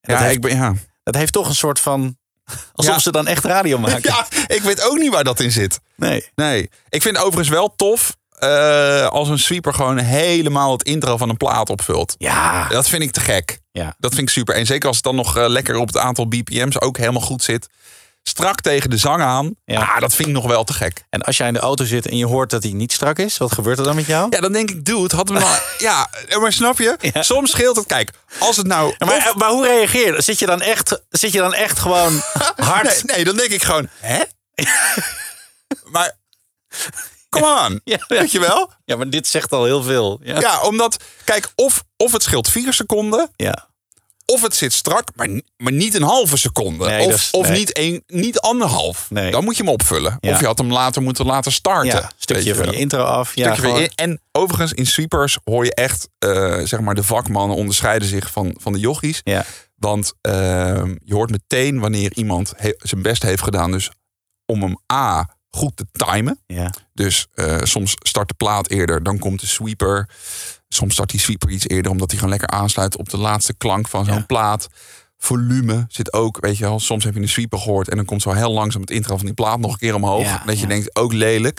S3: En dat,
S4: Ja,
S3: heeft,
S4: ik ben, ja.
S3: dat heeft toch een soort van, alsof
S4: Ja.
S3: ze dan echt radio maken.
S4: ja, ik weet ook niet waar dat in zit.
S3: Nee.
S4: Nee, ik vind het overigens wel tof eh, als een sweeper gewoon helemaal het intro van een plaat opvult.
S3: Ja.
S4: Dat vind ik te gek.
S3: Ja.
S4: Dat vind ik super. En zeker als het dan nog eh, lekker op het aantal BPM's ook helemaal goed zit. Strak tegen de zang aan.
S3: Ja.
S4: Ja. dat vind ik nog wel te gek.
S3: En als jij in de auto zit en je hoort dat hij niet strak is, wat gebeurt er dan met jou?
S4: Ja, dan denk ik, dude, hadden we nou... ja, maar snap je?
S3: Ja.
S4: Soms scheelt het. Kijk, als het nou...
S3: Maar,
S4: of-
S3: maar hoe reageer je? Zit je dan echt, zit je dan echt gewoon hard?
S4: nee, nee, dan denk ik gewoon, hè? maar, come on.
S3: Ja, ja.
S4: Weet je wel?
S3: Ja, maar dit zegt al heel veel. Ja.
S4: Ja, omdat, kijk, of, of het scheelt vier seconden...
S3: ja.
S4: Of het zit strak, maar, maar niet een halve seconde.
S3: Nee,
S4: of of
S3: nee.
S4: niet, een, niet anderhalf.
S3: Nee.
S4: Dan moet je hem opvullen.
S3: Ja.
S4: Of je had hem later moeten laten starten.
S3: Ja, stukje van je intro af. Ja,
S4: en overigens, in sweepers hoor je echt, eh, zeg maar, de vakmannen onderscheiden zich van, van de jochies.
S3: ja.
S4: Want ehm, je hoort meteen wanneer iemand he- zijn best heeft gedaan. Dus om hem A goed te timen.
S3: Ja.
S4: Dus eh, soms start de plaat eerder, dan komt de sweeper. Soms start die sweeper iets eerder, omdat hij gewoon lekker aansluit op de laatste klank van zo'n
S3: Ja.
S4: plaat. Volume zit ook, weet je wel. Soms heb je een sweeper gehoord en dan komt zo heel langzaam het intro van die plaat nog een keer omhoog.
S3: Ja,
S4: dat je denkt, ook lelijk.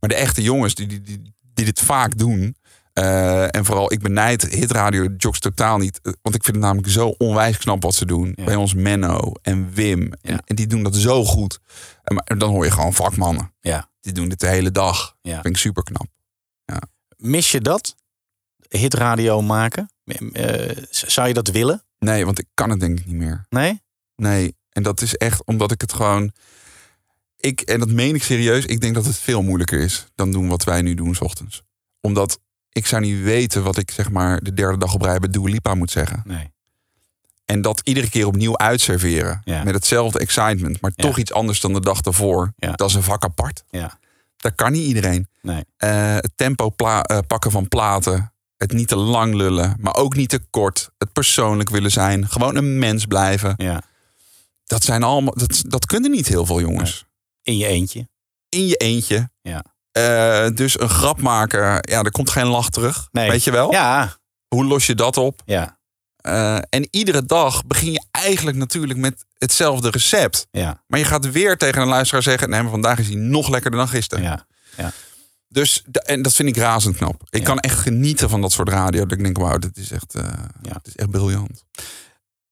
S4: Maar de echte jongens die, die, die, die dit vaak doen. eh, en vooral, ik benijd hitradio jocks totaal niet. eh, Want ik vind het namelijk zo onwijs knap wat ze doen. Bij ons Menno en Wim. En die doen dat zo goed. En, maar dan hoor je gewoon vakmannen.
S3: ja.
S4: Die doen dit de hele dag.
S3: Ja.
S4: Vind ik super knap.
S3: Mis je dat? Hitradio maken? Eh, zou je dat willen?
S4: Nee, want ik kan het denk ik niet meer.
S3: Nee?
S4: Nee. En dat is echt omdat ik het gewoon. Ik, en dat meen ik serieus. Ik denk dat het veel moeilijker is dan doen wat wij nu doen s ochtends. Omdat ik zou niet weten wat ik zeg maar de derde dag op rij bij Dua Lipa moet zeggen.
S3: Nee.
S4: En dat iedere keer opnieuw uitserveren.
S3: Ja.
S4: Met hetzelfde excitement. Maar
S3: Ja.
S4: toch iets anders dan de dag daarvoor.
S3: Ja.
S4: Dat is een vak apart.
S3: Ja.
S4: Dat kan niet iedereen.
S3: Nee.
S4: Eh, het tempo eh, pakken van platen. Het niet te lang lullen. Maar ook niet te kort. Het persoonlijk willen zijn. Gewoon een mens blijven.
S3: Ja.
S4: Dat zijn allemaal. Dat, dat kunnen niet heel veel jongens.
S3: In je eentje.
S4: In je eentje.
S3: Ja.
S4: Eh, dus een grap maken. Ja, er komt geen lach terug.
S3: Nee.
S4: Weet je wel?
S3: Ja.
S4: Hoe los je dat op?
S3: Ja.
S4: Eh, en iedere dag begin je eigenlijk natuurlijk met hetzelfde recept.
S3: Ja.
S4: Maar je gaat weer tegen een luisteraar zeggen: nee, maar vandaag is hij nog lekkerder dan gisteren.
S3: Ja.
S4: Dus en dat vind ik razend knap. Ik
S3: Ja.
S4: kan echt genieten van dat soort radio. Dat ik denk: wauw, dit is echt, eh,
S3: Ja.
S4: dit is echt briljant.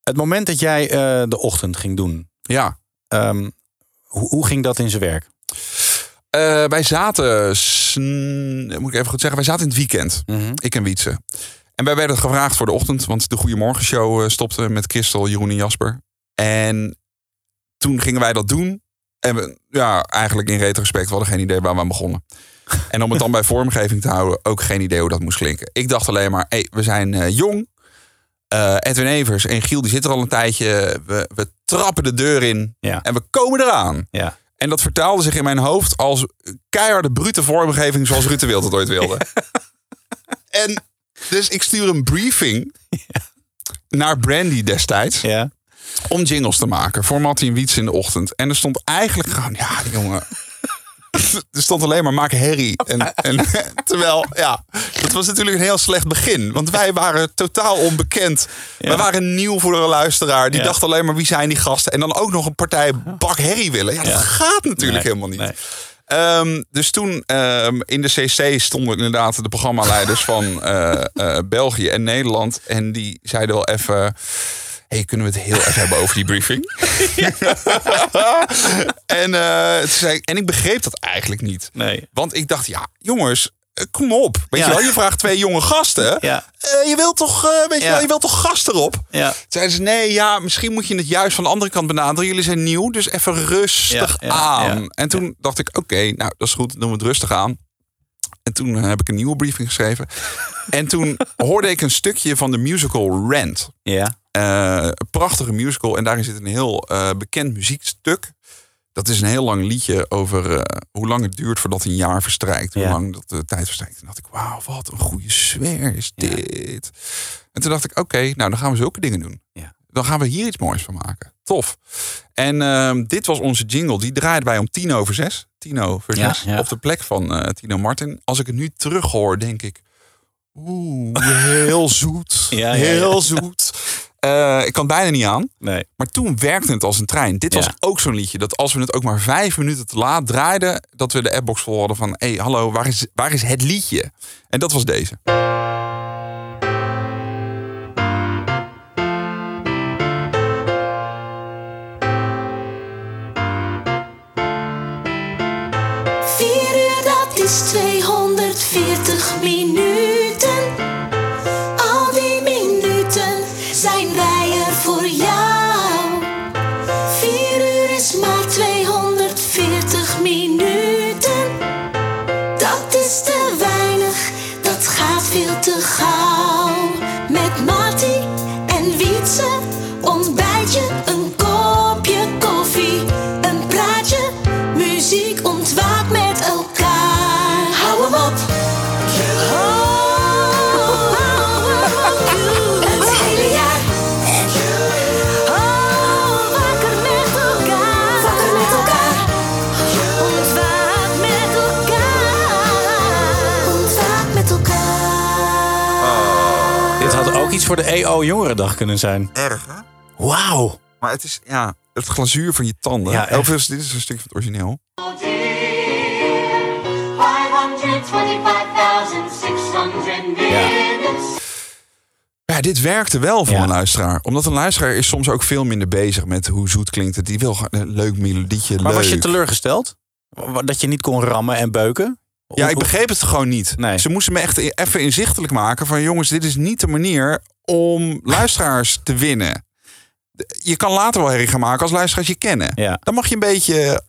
S3: Het moment dat jij eh, de ochtend ging doen,
S4: Ja.
S3: ehm, hoe, hoe ging dat in zijn werk?
S4: Eh, wij zaten, moet ik even goed zeggen, wij zaten in het weekend. Ik en Wietse. En wij werden gevraagd voor de ochtend, want de Goedemorgenshow eh, stopte met Christel, Jeroen en Jasper. En toen gingen wij dat doen. En we, ja, eigenlijk in retrospect, we hadden geen idee waar we aan begonnen. En om het dan bij vormgeving te houden, ook geen idee hoe dat moest klinken. Ik dacht alleen maar, hey, we zijn eh, jong. Eh, Edwin Evers en Giel, die zitten er al een tijdje. We, we trappen de deur in
S3: Ja.
S4: en we komen eraan.
S3: Ja.
S4: En dat vertaalde zich in mijn hoofd als keiharde brute vormgeving zoals Rutte Wild het ooit wilde. En dus ik stuur een briefing naar Brandy destijds.
S3: Ja.
S4: om jingles te maken voor Mattie en Wiets in de ochtend. En er stond eigenlijk gewoon, ja, jongen. Er stond alleen maar maak herrie. En, en, terwijl, ja, dat was natuurlijk een heel slecht begin. Want wij waren totaal onbekend. We waren nieuw voor de luisteraar. Die
S3: Ja.
S4: dacht alleen maar wie zijn die gasten. En dan ook nog een partij bak herrie willen. Ja, dat gaat natuurlijk
S3: Nee,
S4: helemaal niet.
S3: nee.
S4: Ehm, dus toen ehm, in de CC stonden inderdaad de programmaleiders van eh, eh, België en Nederland. En die zeiden wel even... Hey, kunnen we het heel even hebben over die briefing? en, eh, toen zei ik, en ik begreep dat eigenlijk niet.
S3: Nee.
S4: Want ik dacht, ja, jongens, eh, kom op. Weet
S3: Ja.
S4: je wel, je vraagt twee jonge gasten.
S3: Ja.
S4: Eh, je wilt toch, eh, weet je
S3: Ja.
S4: wel, je wilt toch gast erop?
S3: Ja.
S4: Zeiden ze, nee, ja, misschien moet je het juist van de andere kant benaderen. Jullie zijn nieuw, dus even rustig aan.
S3: ja.
S4: En toen dacht ik, oké, nou, dat is goed, dan doen we het rustig aan. En toen heb ik een nieuwe briefing geschreven. en toen hoorde ik een stukje van de musical Rent.
S3: Ja.
S4: Eh, een prachtige musical. En daarin zit een heel eh, bekend muziekstuk. Dat is een heel lang liedje over eh, hoe lang het duurt voordat een jaar verstrijkt. Hoe lang dat de tijd verstrijkt. En dacht ik, wauw, wat een goede sfeer is
S3: Ja.
S4: dit. En toen dacht ik, oké, nou dan gaan we zulke dingen doen.
S3: Ja.
S4: Dan gaan we hier iets moois van maken. Tof. En ehm, dit was onze jingle. Die draaiden wij om tien over zes. Tien over zes.
S3: ja.
S4: Op de plek van eh, Tino Martin. Als ik het nu terug hoor, denk ik... Oeh, heel zoet. Heel zoet. Eh, ik kan bijna niet aan.
S3: Nee.
S4: Maar toen werkte het als een trein. Dit
S3: Ja.
S4: was ook zo'n liedje. Dat als we het ook maar vijf minuten te laat draaiden... dat we de appbox vol hadden van... hé, hey, hallo, waar is, waar is het liedje? En dat was deze.
S9: Vier uur, dat is 240 voor
S3: de EO Jongerendag kunnen zijn.
S4: Erg, hè?
S3: Wauw.
S4: Maar het is, ja, het glazuur van je tanden.
S3: Ja.
S4: Overigens, dit is een stukje van het origineel.
S7: 525,600 minutes.
S4: Ja, dit werkte wel voor
S3: Ja.
S4: een luisteraar. Omdat een luisteraar is soms ook veel minder bezig met hoe zoet klinkt het. Die wil een leuk melodietje,
S3: Maar
S4: leuk.
S3: was je teleurgesteld? Dat je niet kon rammen en beuken?
S4: Ja, ik begreep het gewoon niet.
S3: Nee.
S4: Ze moesten me echt even inzichtelijk maken van... jongens, dit is niet de manier om luisteraars te winnen. Je kan later wel herrie gaan maken als luisteraars je kennen.
S3: Ja.
S4: Dan mag je een beetje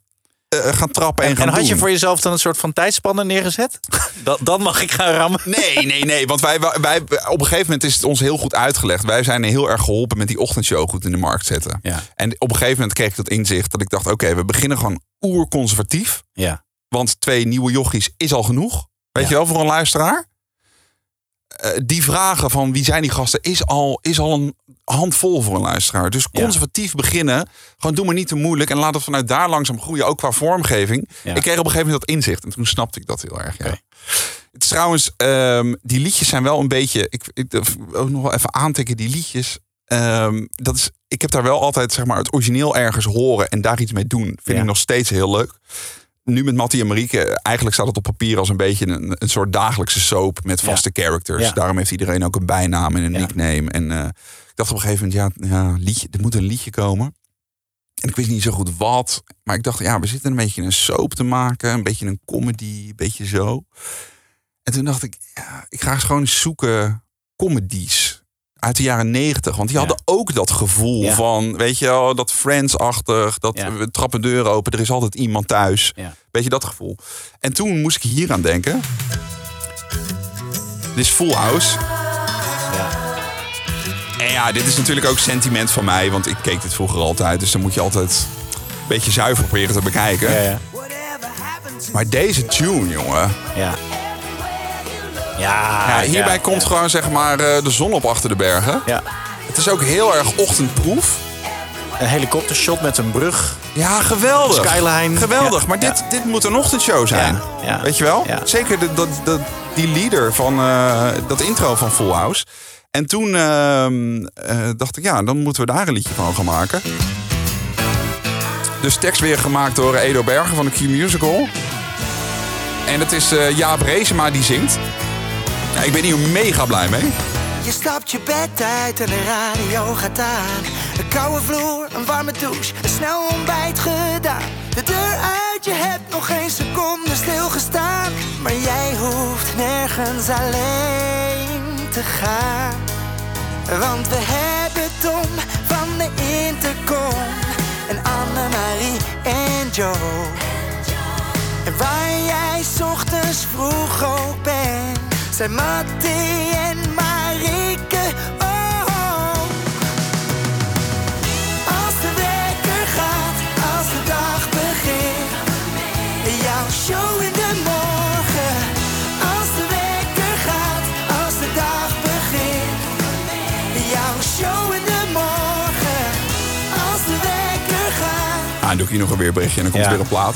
S4: eh, gaan trappen en,
S3: En,
S4: gaan
S3: en had je voor jezelf dan een soort van tijdspanne neergezet? Dan, dan mag ik gaan rammen.
S4: Nee, nee, nee. Want wij, wij, op een gegeven moment is het ons heel goed uitgelegd. Wij zijn heel erg geholpen met die ochtendshow goed in de markt zetten.
S3: Ja.
S4: En op een gegeven moment kreeg ik dat inzicht dat ik dacht... oké, we beginnen gewoon oerconservatief.
S3: Ja.
S4: Want twee nieuwe jochies is al genoeg. Weet
S3: Ja.
S4: je wel, voor een luisteraar. Eh, die vragen van wie zijn die gasten is al, is al een handvol voor een luisteraar. Dus
S3: Ja.
S4: conservatief beginnen. Gewoon doe maar niet te moeilijk. En laat het vanuit daar langzaam groeien. Ook qua vormgeving.
S3: Ja.
S4: Ik kreeg op een gegeven moment dat inzicht. En toen snapte ik dat heel erg. Ja. Het is trouwens, ehm, die liedjes zijn wel een beetje... Ik, ik ook nog wel even aantikken, die liedjes. ehm, dat is, ik heb daar wel altijd zeg maar, het origineel ergens horen en daar iets mee doen. Vind ik nog steeds heel leuk. Nu met Mattie en Marieke, eigenlijk staat het op papier als een beetje een, een soort dagelijkse soap met
S3: Ja.
S4: vaste characters.
S3: Ja.
S4: Daarom heeft iedereen ook een bijnaam en een
S3: Ja.
S4: nickname. En eh, ik dacht op een gegeven moment, ja, ja liedje, er moet een liedje komen. En ik wist niet zo goed wat. Maar ik dacht, ja, we zitten een beetje een soap te maken. Een beetje een comedy, een beetje zo. En toen dacht ik, ja, ik ga eens gewoon zoeken comedies uit de jaren negentig. Want die hadden ook dat gevoel van, weet je wel, dat Friends-achtig. Dat we trappen deur open, er is altijd iemand thuis.
S3: Ja.
S4: Weet je, dat gevoel. En toen moest ik hier aan denken. Dit is Full House.
S3: Ja.
S4: En ja, dit is natuurlijk ook sentiment van mij. Want ik keek dit vroeger altijd. Dus dan moet je altijd een beetje zuiver proberen te bekijken.
S3: Ja, ja.
S4: Maar deze tune, jongen.
S3: Ja. Ja,
S4: hierbij
S3: ja,
S4: komt
S3: ja.
S4: gewoon zeg maar eh, de zon op achter de bergen.
S3: Ja.
S4: Het is ook heel erg ochtendproef.
S3: een helikoptershot met een brug.
S4: Ja, geweldig.
S3: Skyline.
S4: Geweldig.
S3: Ja,
S4: maar dit, dit moet een ochtendshow zijn.
S3: Ja.
S4: Weet je wel? Zeker de, dat, dat, die leader van eh, dat intro van Full House. En toen ehm, eh, dacht ik, ja, dan moeten we daar een liedje van gaan maken. Dus tekst weer gemaakt door Edo Bergen van de Q Musical. En het is Jaap Reesema die zingt. Ja, ik ben hier mega blij mee.
S10: Je stapt je bed uit en de radio gaat aan. Een koude vloer, een warme douche, een snel ontbijt gedaan. De deur uit, je hebt nog geen seconde stilgestaan. Maar jij hoeft nergens alleen te gaan. Want we hebben Tom van de Intercom. En Annemarie en Joe. En waar jij ochtends vroeg ook bent, zijn Mattie en Marike. Oh, oh. Als de wekker gaat, als de dag begint, jouw show in de morgen. Als de wekker gaat, als de dag begint, jouw show in de morgen. Als de wekker gaat.
S4: Ah, dan doe ik hier nog een weerberichtje en dan komt
S3: Ja.
S4: er weer een plaat.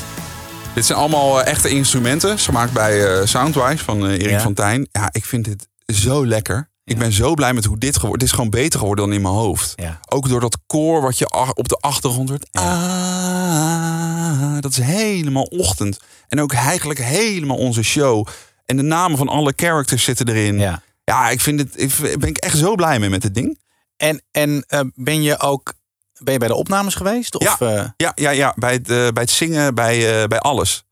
S4: Dit zijn allemaal eh, echte instrumenten. Gemaakt bij eh, Soundwise van eh, Erik
S3: Ja.
S4: van Tijn. Ja, ik vind dit zo lekker. Ik ben zo blij met hoe dit geworden Dit is gewoon beter geworden dan in mijn hoofd.
S3: Ja.
S4: Ook door dat koor wat je op de achtergrond hoort. Ah, dat is helemaal ochtend. En ook eigenlijk helemaal onze show. En de namen van alle characters zitten erin.
S3: Ja.
S4: Ja, ik vind het. Ik ben ik echt zo blij mee met dit ding.
S3: En, en ben je ook ben je bij de opnames geweest? Of,
S4: Ja.
S3: eh,
S4: Ja, ja, ja. Bij het, eh, bij het zingen, bij, eh, bij alles.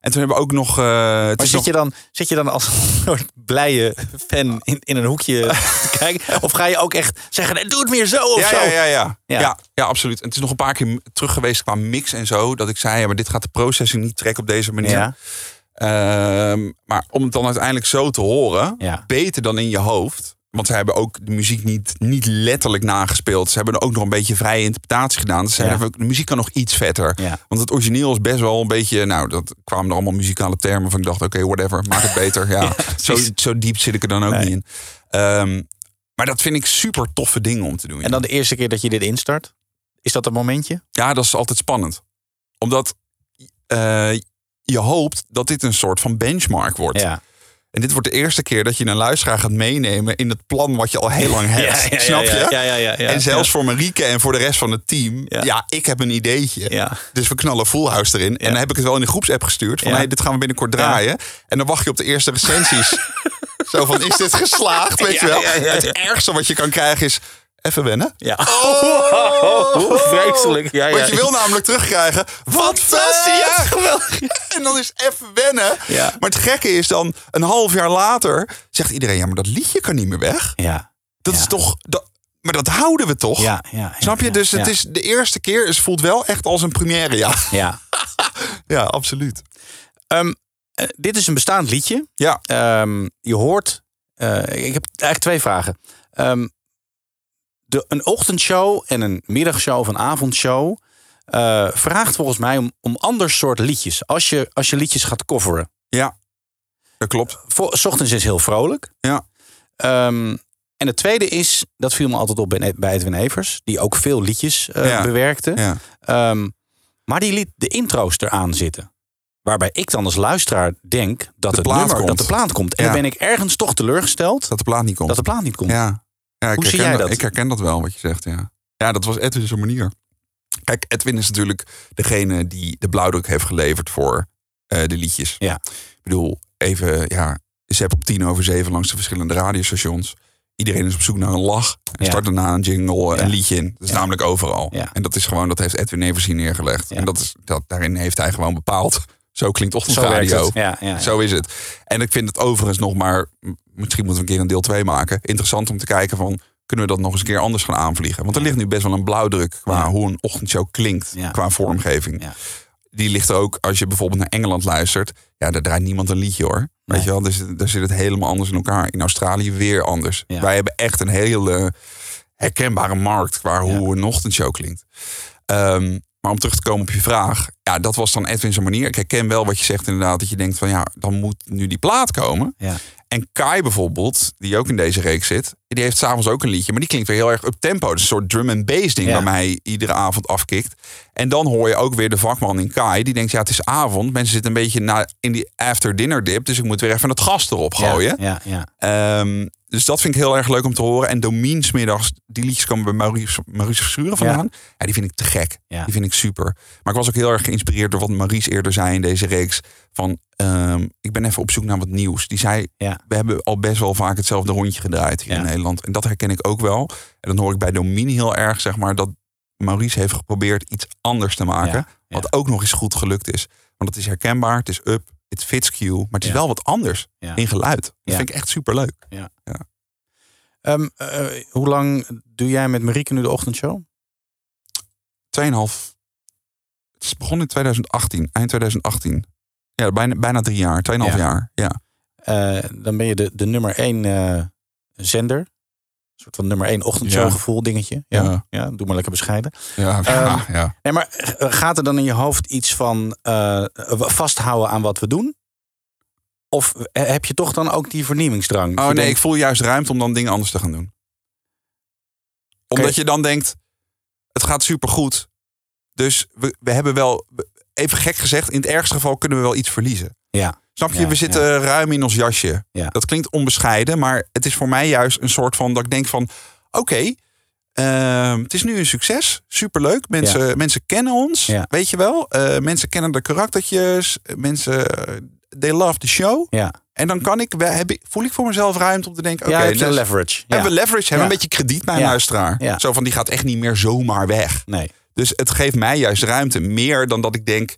S4: En toen hebben we ook nog.
S3: maar zit,
S4: nog-
S3: je dan, zit je dan als een soort blije fan in, in een hoekje kijken? Of ga je ook echt zeggen, doe het meer zo of
S4: ja,
S3: zo?
S4: ja, ja, ja.
S3: Ja.
S4: Ja. Ja, absoluut. En het is nog een paar keer terug geweest qua mix en zo. Dat ik zei, ja, maar dit gaat de processing niet trekken op deze manier. Ehm, maar om het dan uiteindelijk zo te horen, beter dan in je hoofd. Want ze hebben ook de muziek niet, niet letterlijk nagespeeld. Ze hebben er ook nog een beetje vrije interpretatie gedaan. Dus ze
S3: Ja.
S4: de muziek kan nog iets vetter.
S3: Ja.
S4: Want het origineel is best wel een beetje... Nou, dat kwamen er allemaal muzikale termen van. Ik dacht, oké, whatever, maak het beter. Ja, zo, zo diep zit ik er dan ook
S3: Nee.
S4: niet in. Ehm, maar dat vind ik super toffe dingen om te doen.
S3: En dan de eerste keer dat je dit instart? Is dat een momentje?
S4: Ja, dat is altijd spannend. Omdat eh, je hoopt dat dit een soort van benchmark wordt.
S3: Ja.
S4: En dit wordt de eerste keer dat je een luisteraar gaat meenemen in het plan wat je al heel lang hebt.
S3: Ja, ja,
S4: Snap je?
S3: ja, ja, ja, ja.
S4: en zelfs voor Marieke en voor de rest van het team.
S3: Ja.
S4: Ik heb een ideetje. Dus we knallen Full House erin. En dan heb ik het wel in de groepsapp gestuurd. Van hey, dit gaan we binnenkort draaien. En dan wacht je op de eerste recensies. Zo van, is dit geslaagd? Weet je wel? Het ergste wat je kan krijgen is... Even wennen.
S3: Ja. Oh, vreselijk. Ja, ja.
S4: Want je wil namelijk terugkrijgen. Wat vet!
S3: Ja, geweldig.
S4: En dan is even wennen.
S3: Ja.
S4: Maar het gekke is dan, een half jaar later zegt iedereen: ja, maar dat liedje kan niet meer weg.
S3: Ja.
S4: Dat
S3: Ja.
S4: is toch. Dat, maar dat houden we toch?
S3: Ja, ja,
S4: Snap je? dus het is de eerste keer. Het voelt wel echt als een première. Ja,
S3: Ja.
S4: ja absoluut.
S3: Ehm, eh, dit is een bestaand liedje.
S4: Ja,
S3: Ehm, je hoort. eh, ik heb eigenlijk twee vragen. Ehm, de, een ochtendshow en een middagshow of een avondshow. eh, vraagt volgens mij om, om ander soort liedjes. Als je, als je liedjes gaat coveren.
S4: ja. Dat klopt.
S3: Voor, 's ochtends is heel vrolijk.
S4: Ja.
S3: Ehm, en het tweede is, dat viel me altijd op bij, Edwin Evers, die ook veel liedjes eh,
S4: Ja.
S3: bewerkte.
S4: Ja.
S3: Ehm, maar die liet de intro's eraan zitten. Waarbij ik dan als luisteraar denk dat,
S4: De
S3: het
S4: plaat
S3: nummer,
S4: komt.
S3: dat de plaat komt. En
S4: Ja.
S3: dan ben ik ergens toch teleurgesteld
S4: Dat de plaat niet komt.
S3: dat de plaat niet komt.
S4: Ja. Ja
S3: Hoe zie
S4: herken
S3: jij
S4: dat? Ik herken dat wel, wat je zegt, ja. Ja, dat was Edwin zijn manier. Kijk, Edwin is natuurlijk degene die de blauwdruk heeft geleverd voor eh, de liedjes.
S3: Ja.
S4: Ik bedoel, even, ja, ze hebben op tien over zeven langs de verschillende radiostations. Iedereen is op zoek naar een lach. En
S3: Ja.
S4: start daarna een jingle,
S3: Ja.
S4: een liedje in. Dat is
S3: Ja.
S4: namelijk overal.
S3: Ja.
S4: En dat is gewoon, dat heeft Edwin neergelegd. En dat is, dat, daarin heeft hij gewoon bepaald. Zo klinkt
S3: Zo
S4: ochtendradio.
S3: het. Ja, ja, ja.
S4: Zo is het. En ik vind het overigens nog maar, misschien moeten we een keer een deel 2 maken. Interessant om te kijken van, kunnen we dat nog eens een keer anders gaan aanvliegen? Want er ligt nu best wel een blauwdruk qua hoe een ochtendshow klinkt, qua vormgeving. Die ligt er ook, als je bijvoorbeeld naar Engeland luistert, ja, daar draait niemand een liedje hoor. Weet je wel, dus, daar zit het helemaal anders in elkaar. In Australië weer anders. Wij hebben echt een hele herkenbare markt qua hoe een ochtendshow klinkt. Ehm, maar om terug te komen op je vraag. Ja, dat was dan Edwin zijn manier. Ik herken wel wat je zegt inderdaad. Dat je denkt van ja, dan moet nu die plaat komen.
S3: Ja.
S4: En Kai bijvoorbeeld, die ook in deze reeks zit, die heeft s'avonds ook een liedje, maar die klinkt weer heel erg up tempo. Dus een soort drum and bass ding
S3: Ja.
S4: mij iedere avond afkikt. En dan hoor je ook weer de vakman in Kai, die denkt, ja, het is avond. Mensen zitten een beetje na, in die after dinner dip, dus ik moet weer even het gas erop gooien.
S3: Ja, ja,
S4: Ehm, dus dat vind ik heel erg leuk om te horen. En Domien 's middags, die liedjes komen bij Maurice, Maurice Verschuren vandaan. Ja. die vind ik te gek.
S3: Ja.
S4: Die vind ik super. Maar ik was ook heel erg geïnspireerd door wat Maurice eerder zei in deze reeks. Van, ehm, ik ben even op zoek naar wat nieuws. Die zei,
S3: Ja.
S4: we hebben al best wel vaak hetzelfde rondje gedraaid hier in Nederland. En dat herken ik ook wel. En dan hoor ik bij Domien heel erg, zeg maar, dat Maurice heeft geprobeerd iets anders te maken. Wat ook nog eens goed gelukt is. Want het is herkenbaar, het is up, het fits Q. Maar het is
S3: Ja.
S4: wel wat anders
S3: Ja.
S4: in geluid. Dat
S3: Ja.
S4: vind ik echt super leuk.
S3: Ehm, eh, hoe lang doe jij met Marieke nu de ochtendshow?
S4: 2,5. Het is begonnen in 2018, eind 2018. Ja, bijna, bijna drie jaar, 2,5
S3: Ja.
S4: jaar. Ja.
S3: Eh, dan ben je de, de nummer één eh, zender. Een soort van nummer één ochtendshow gevoel dingetje. Ja.
S4: Ja.
S3: Ja. doe maar lekker bescheiden.
S4: Ja,
S3: Ehm,
S4: ja.
S3: Nee, maar eh, gaat er dan in je hoofd iets van eh, vasthouden aan wat we doen? Of eh, heb je toch dan ook die vernieuwingsdrang?
S4: Oh nee, ik voel juist ruimte om dan dingen anders te gaan doen. Omdat je dan denkt, het gaat supergoed. Dus we, we hebben wel, even gek gezegd, in het ergste geval kunnen we wel iets verliezen.
S3: Ja.
S4: Snap je?
S3: Ja,
S4: we zitten ruim in ons jasje.
S3: Ja.
S4: Dat klinkt onbescheiden, maar het is voor mij juist een soort van dat ik denk van, oké, ehm, het is nu een succes, superleuk. Mensen, mensen kennen ons,
S3: Ja.
S4: weet je wel. Eh, mensen kennen de karaktertjes, mensen, eh, they love the show.
S3: Ja,
S4: En dan kan ik, heb ik, voel ik voor mezelf ruimte om te denken, oké,
S3: ja je
S4: dus-
S3: leverage. Ja.
S4: hebben we leverage, hebben we
S3: Ja.
S4: een beetje krediet bij een
S3: Ja.
S4: luisteraar.
S3: Ja.
S4: Zo van, die gaat echt niet meer zomaar weg.
S3: Nee.
S4: Dus het geeft mij juist ruimte. Meer dan dat ik denk,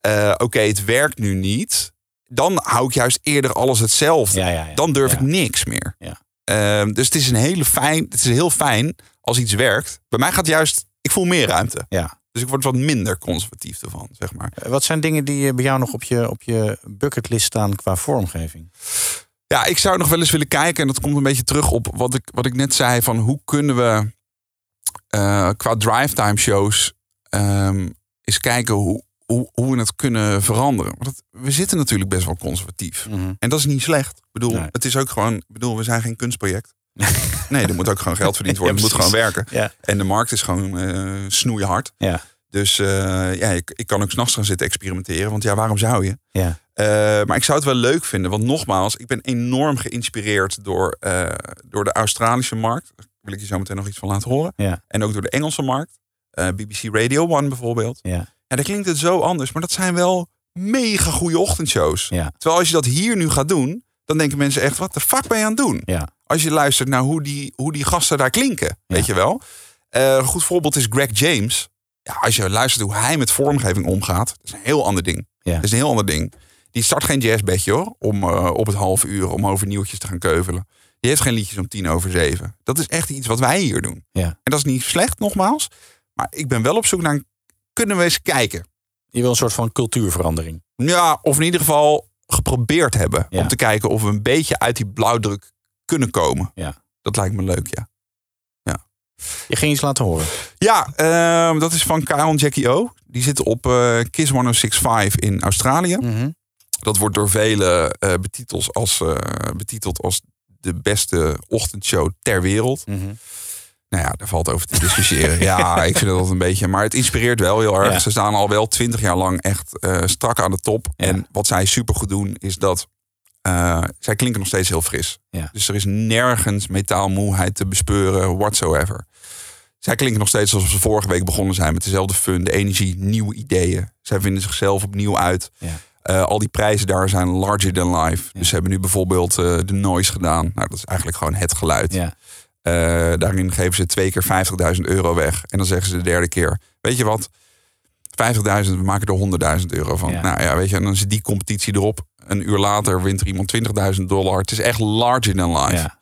S4: eh, oké, het werkt nu niet. Dan hou ik juist eerder alles hetzelfde.
S3: Ja, ja, ja.
S4: Dan durf ik niks meer.
S3: Ja.
S4: Ehm, dus het is, een hele fijn, het is heel fijn als iets werkt. Bij mij gaat juist, ik voel meer ruimte.
S3: Ja.
S4: Dus ik word wat minder conservatief ervan, zeg maar.
S3: Eh, Wat zijn dingen die eh, bij jou nog op je, op je bucketlist staan qua vormgeving?
S4: Ja, ik zou nog wel eens willen kijken. En dat komt een beetje terug op wat ik, wat ik net zei. Van hoe kunnen we qua drive time shows ehm, eens kijken hoe, hoe, hoe we het kunnen veranderen. Want het- we zitten natuurlijk best wel conservatief. En dat is niet slecht. Ik bedoel,
S3: Nee.
S4: het is ook gewoon. Ik bedoel, we zijn geen kunstproject. nee, er moet ook gewoon geld verdiend worden.
S3: Ja,
S4: het moet gewoon werken.
S3: Ja.
S4: En de markt is gewoon eh snoeihard.
S3: Ja.
S4: Dus eh, ja, ik, ik kan ook s'nachts gaan zitten experimenteren. Want ja, waarom zou je?
S3: Ja.
S4: Eh, maar ik zou het wel leuk vinden. Want nogmaals, ik ben enorm geïnspireerd door, door de Australische markt. Daar wil ik je zo meteen nog iets van laten horen.
S3: Ja.
S4: En ook door de Engelse markt. BBC Radio One bijvoorbeeld.
S3: Ja.
S4: Ja, daar klinkt het zo anders. Maar dat zijn wel mega goede ochtendshows.
S3: Ja.
S4: Terwijl als je dat hier nu gaat doen, dan denken mensen echt, wat de fuck ben je aan het doen?
S3: Ja.
S4: Als je luistert naar hoe die, hoe die gasten daar klinken, weet je wel. Eh, een goed voorbeeld is Greg James. Ja, als je luistert hoe hij met vormgeving omgaat, dat is een heel ander ding.
S3: Ja.
S4: Dat is een heel ander ding. Die start geen jazzbedje hoor, om eh, op het half uur om over nieuwtjes te gaan keuvelen. Die heeft geen liedjes om tien over zeven. Dat is echt iets wat wij hier doen.
S3: Ja.
S4: En dat is niet slecht, nogmaals. Maar ik ben wel op zoek naar, kunnen we eens kijken?
S3: Je wil een soort van cultuurverandering.
S4: Ja, of in ieder geval geprobeerd hebben.
S3: Ja.
S4: Om te kijken of we een beetje uit die blauwdruk kunnen komen.
S3: Ja.
S4: Dat lijkt me leuk, ja.
S3: Je ging iets laten horen.
S4: Ja, ehm, dat is van Kyle en Jackie O. Die zitten op eh, Kiss 1065 in Australië.
S3: Mhm.
S4: Dat wordt door velen eh, betiteld, als, eh, betiteld als de beste ochtendshow ter wereld.
S3: Mhm.
S4: Nou ja, daar valt over te discussiëren. ja, ik vind dat een beetje. Maar het inspireert wel heel erg.
S3: Ja.
S4: Ze staan al wel twintig jaar lang echt eh, strak aan de top.
S3: Ja.
S4: En wat zij supergoed doen, is dat eh, zij klinken nog steeds heel fris.
S3: Ja.
S4: Dus er is nergens metaalmoeheid te bespeuren, whatsoever. Zij klinken nog steeds alsof ze vorige week begonnen zijn met dezelfde fun, de energie, nieuwe ideeën. Zij vinden zichzelf opnieuw uit. Eh, al die prijzen daar zijn larger than life. Dus ze hebben nu bijvoorbeeld de noise gedaan. Nou, dat is eigenlijk gewoon het geluid.
S3: Ja.
S4: Eh, daarin geven ze twee keer 50.000 euro weg. En dan zeggen ze de derde keer: Weet je wat? 50.000, we maken er 100.000 euro van.
S3: Ja.
S4: Nou ja, weet je, en dan zit die competitie erop. Een uur later wint er iemand 20.000 dollar. Het is echt larger than life.
S3: Ja.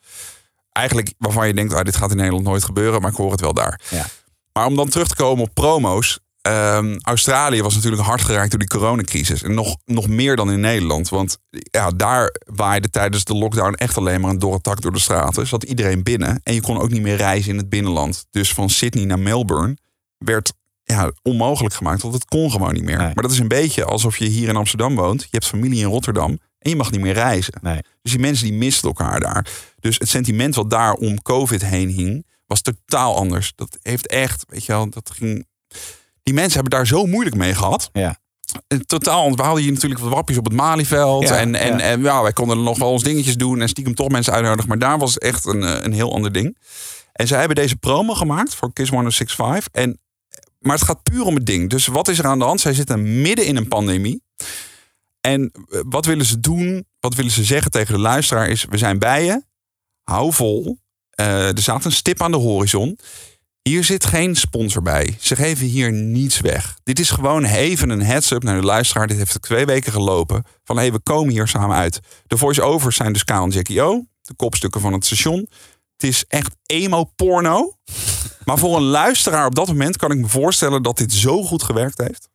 S4: Eigenlijk waarvan je denkt: ah, dit gaat in Nederland nooit gebeuren, maar ik hoor het wel daar.
S3: Ja.
S4: Maar om dan terug te komen op promo's. Ehm, Australië was natuurlijk hard geraakt door die coronacrisis. En nog, nog meer dan in Nederland. Want ja, daar waaide tijdens de lockdown echt alleen maar een dorre tak door de straten. Zat iedereen binnen. En je kon ook niet meer reizen in het binnenland. Dus van Sydney naar Melbourne werd ja, onmogelijk gemaakt. Want het kon gewoon niet meer.
S3: Nee.
S4: Maar dat is een beetje alsof je hier in Amsterdam woont. Je hebt familie in Rotterdam. En je mag niet meer reizen.
S3: Nee.
S4: Dus die mensen die misten elkaar daar. Dus het sentiment wat daar om COVID heen hing, was totaal anders. Dat heeft echt, weet je wel, dat ging. Die mensen hebben daar zo moeilijk mee gehad.
S3: Ja.
S4: En Totaal, want we hadden hier natuurlijk wat wappies op het Malieveld.
S3: Ja,
S4: en en,
S3: ja.
S4: en ja, wij konden er nog wel ons dingetjes doen en stiekem toch mensen uitnodigen. Maar daar was het echt een, eh, een heel ander ding. En zij hebben deze promo gemaakt voor Kiss 1065. En, maar het gaat puur om het ding. Dus wat is er aan de hand? Zij zitten midden in een pandemie. En eh, wat willen ze doen? Wat willen ze zeggen tegen de luisteraar is... we zijn bij je, hou vol. Eh, er staat een stip aan de horizon. Hier zit geen sponsor bij. Ze geven hier niets weg. Dit is gewoon even een heads-up naar de luisteraar. Dit heeft twee weken gelopen. Van hé, hey, we komen hier samen uit. De voice-overs zijn dus K en Jackie O. De kopstukken van het station. Het is echt emo-porno. Maar voor een luisteraar op dat moment kan ik me voorstellen dat dit zo goed gewerkt heeft.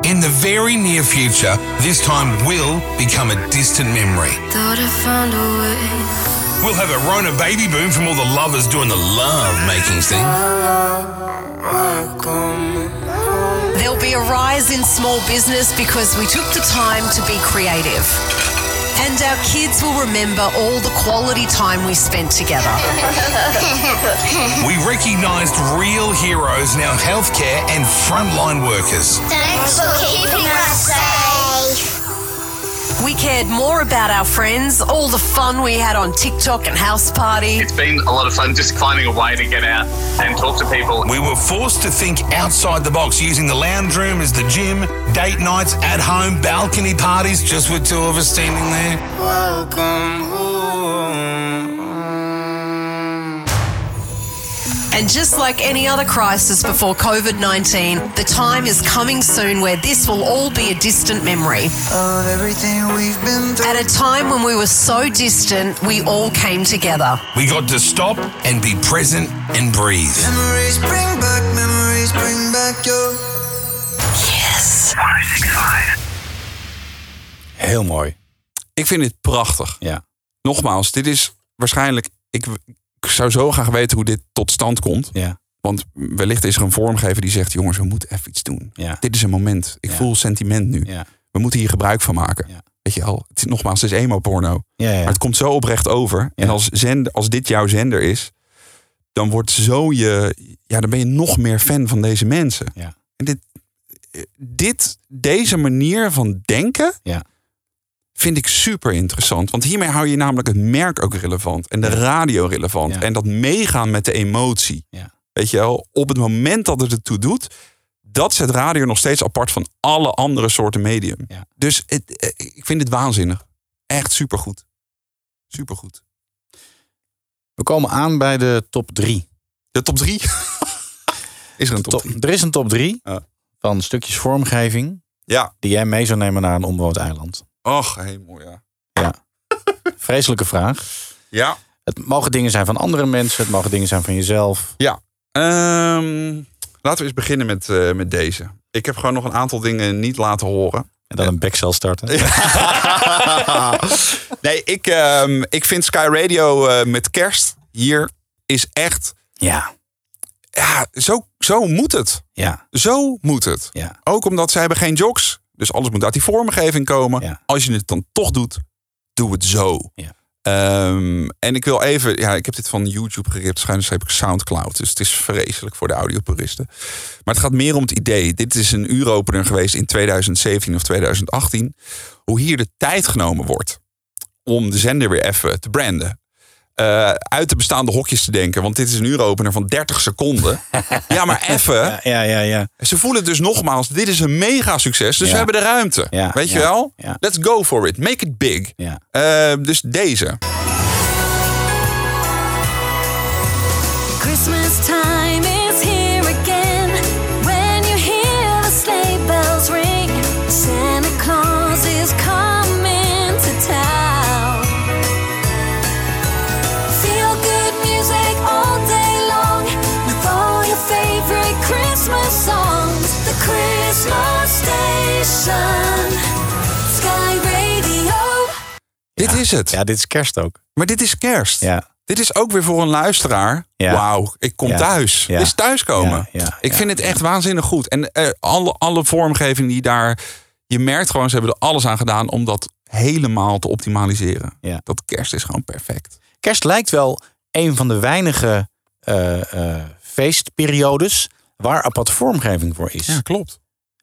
S11: In the very near future, this time will become a distant memory.
S9: Thought I found a way.
S11: We'll have a Rona baby boom from all the lovers doing the love making thing.
S12: There'll be a rise in small business because we took the time to be creative. And our kids will remember all the quality time we spent together.
S11: We recognised real heroes in our healthcare and frontline workers.
S7: Thanks for keeping us safe.
S12: We cared more about our friends, all the fun we had on TikTok and house party.
S13: It's been a lot of fun just finding a way to get out and talk to people.
S11: We were forced to think outside the box, using the lounge room as the gym, date nights, at home, balcony parties, just with two of us standing there.
S10: Welcome home.
S12: And just like any other crisis before COVID 19, the time is coming soon where this will all be a distant memory.
S10: Of everything we've been through.
S12: At a time when we were so distant, we all came together.
S11: We got to stop and be present and breathe.
S10: Memories bring back, memories bring back your.
S12: Yes.
S3: Heel mooi.
S4: Ik vind dit prachtig.
S3: Ja.
S4: Nogmaals, dit is waarschijnlijk. Ik, ik zou zo graag weten hoe dit tot stand komt.
S3: Ja.
S4: Want wellicht is er een vormgever die zegt: jongens, we moeten even iets doen.
S3: Ja.
S4: Dit is een moment. Ik
S3: Ja.
S4: voel sentiment nu. We moeten hier gebruik van maken. Weet je al, het is, nogmaals, het is emo-porno. Maar het komt zo oprecht over. En als, zender, als dit jouw zender is, dan wordt zo je. Ja, dan ben je nog meer fan van deze mensen.
S3: Ja.
S4: En dit, dit, deze manier van denken
S3: Ja.
S4: Vind ik super interessant. Want hiermee hou je namelijk het merk ook relevant. En de radio relevant.
S3: Ja.
S4: En dat meegaan met de emotie.
S3: Ja.
S4: Weet je wel, op het moment dat het ertoe doet, dat zet radio nog steeds apart van alle andere soorten medium.
S3: Ja.
S4: Dus het, eh, ik vind het waanzinnig. Echt supergoed. Supergoed.
S3: We komen aan bij de top 3.
S4: De top drie? is er een top,
S3: Top,
S4: drie?
S3: er is een top 3
S4: Ja.
S3: van stukjes vormgeving
S4: Ja.
S3: die jij mee zou nemen naar een onbewoond eiland.
S4: Och, hemel, ja.
S3: Ja. Vreselijke vraag.
S4: Ja.
S3: Het mogen dingen zijn van andere mensen, het mogen dingen zijn van jezelf.
S4: Ja. Ehm, laten we eens beginnen met, eh, met deze. Ik heb gewoon nog een aantal dingen niet laten horen.
S3: En dan een backcel starten.
S4: nee, ik, ehm, ik vind Sky Radio eh, met kerst hier is echt...
S3: Ja.
S4: Ja, zo, zo moet het.
S3: Ja.
S4: Zo moet het.
S3: Ja.
S4: Ook omdat zij hebben geen jocks. Dus alles moet uit die vormgeving komen.
S3: Ja.
S4: Als je het dan toch doet, doe het zo.
S3: Ja.
S4: Ehm, en ik wil even, ja, ik heb dit van YouTube geript, schuins heb ik Soundcloud. Dus het is vreselijk voor de audiopuristen. Maar het gaat meer om het idee. Dit is een uuropener geweest in 2017 of 2018. Hoe hier de tijd genomen wordt om de zender weer even te branden. Eh, uit de bestaande hokjes te denken. Want dit is een uuropener van 30 seconden. ja, maar even.
S3: Ja, ja, ja. ja.
S4: Ze voelen dus nogmaals, dit is een mega succes. Dus
S3: Ja.
S4: we hebben de ruimte.
S3: Ja,
S4: Weet je wel?
S3: ja.
S4: Let's go for it. Make it big.
S3: Ja.
S4: Eh, dus deze.
S9: Christmas time Sky Radio.
S4: Dit is het.
S3: Ja, dit is kerst ook.
S4: Maar dit is kerst.
S3: Ja.
S4: Dit is ook weer voor een luisteraar.
S3: Ja.
S4: Wauw, ik kom
S3: Ja.
S4: thuis.
S3: Ja.
S4: Dit is thuiskomen.
S3: Ja, ja,
S4: ik vind het echt waanzinnig goed. En eh, alle, alle vormgeving die daar... Je merkt gewoon, ze hebben er alles aan gedaan om dat helemaal te optimaliseren.
S3: Ja.
S4: Dat kerst is gewoon perfect.
S3: Kerst lijkt wel een van de weinige eh, eh, feestperiodes waar apart vormgeving voor is.
S4: Ja, klopt.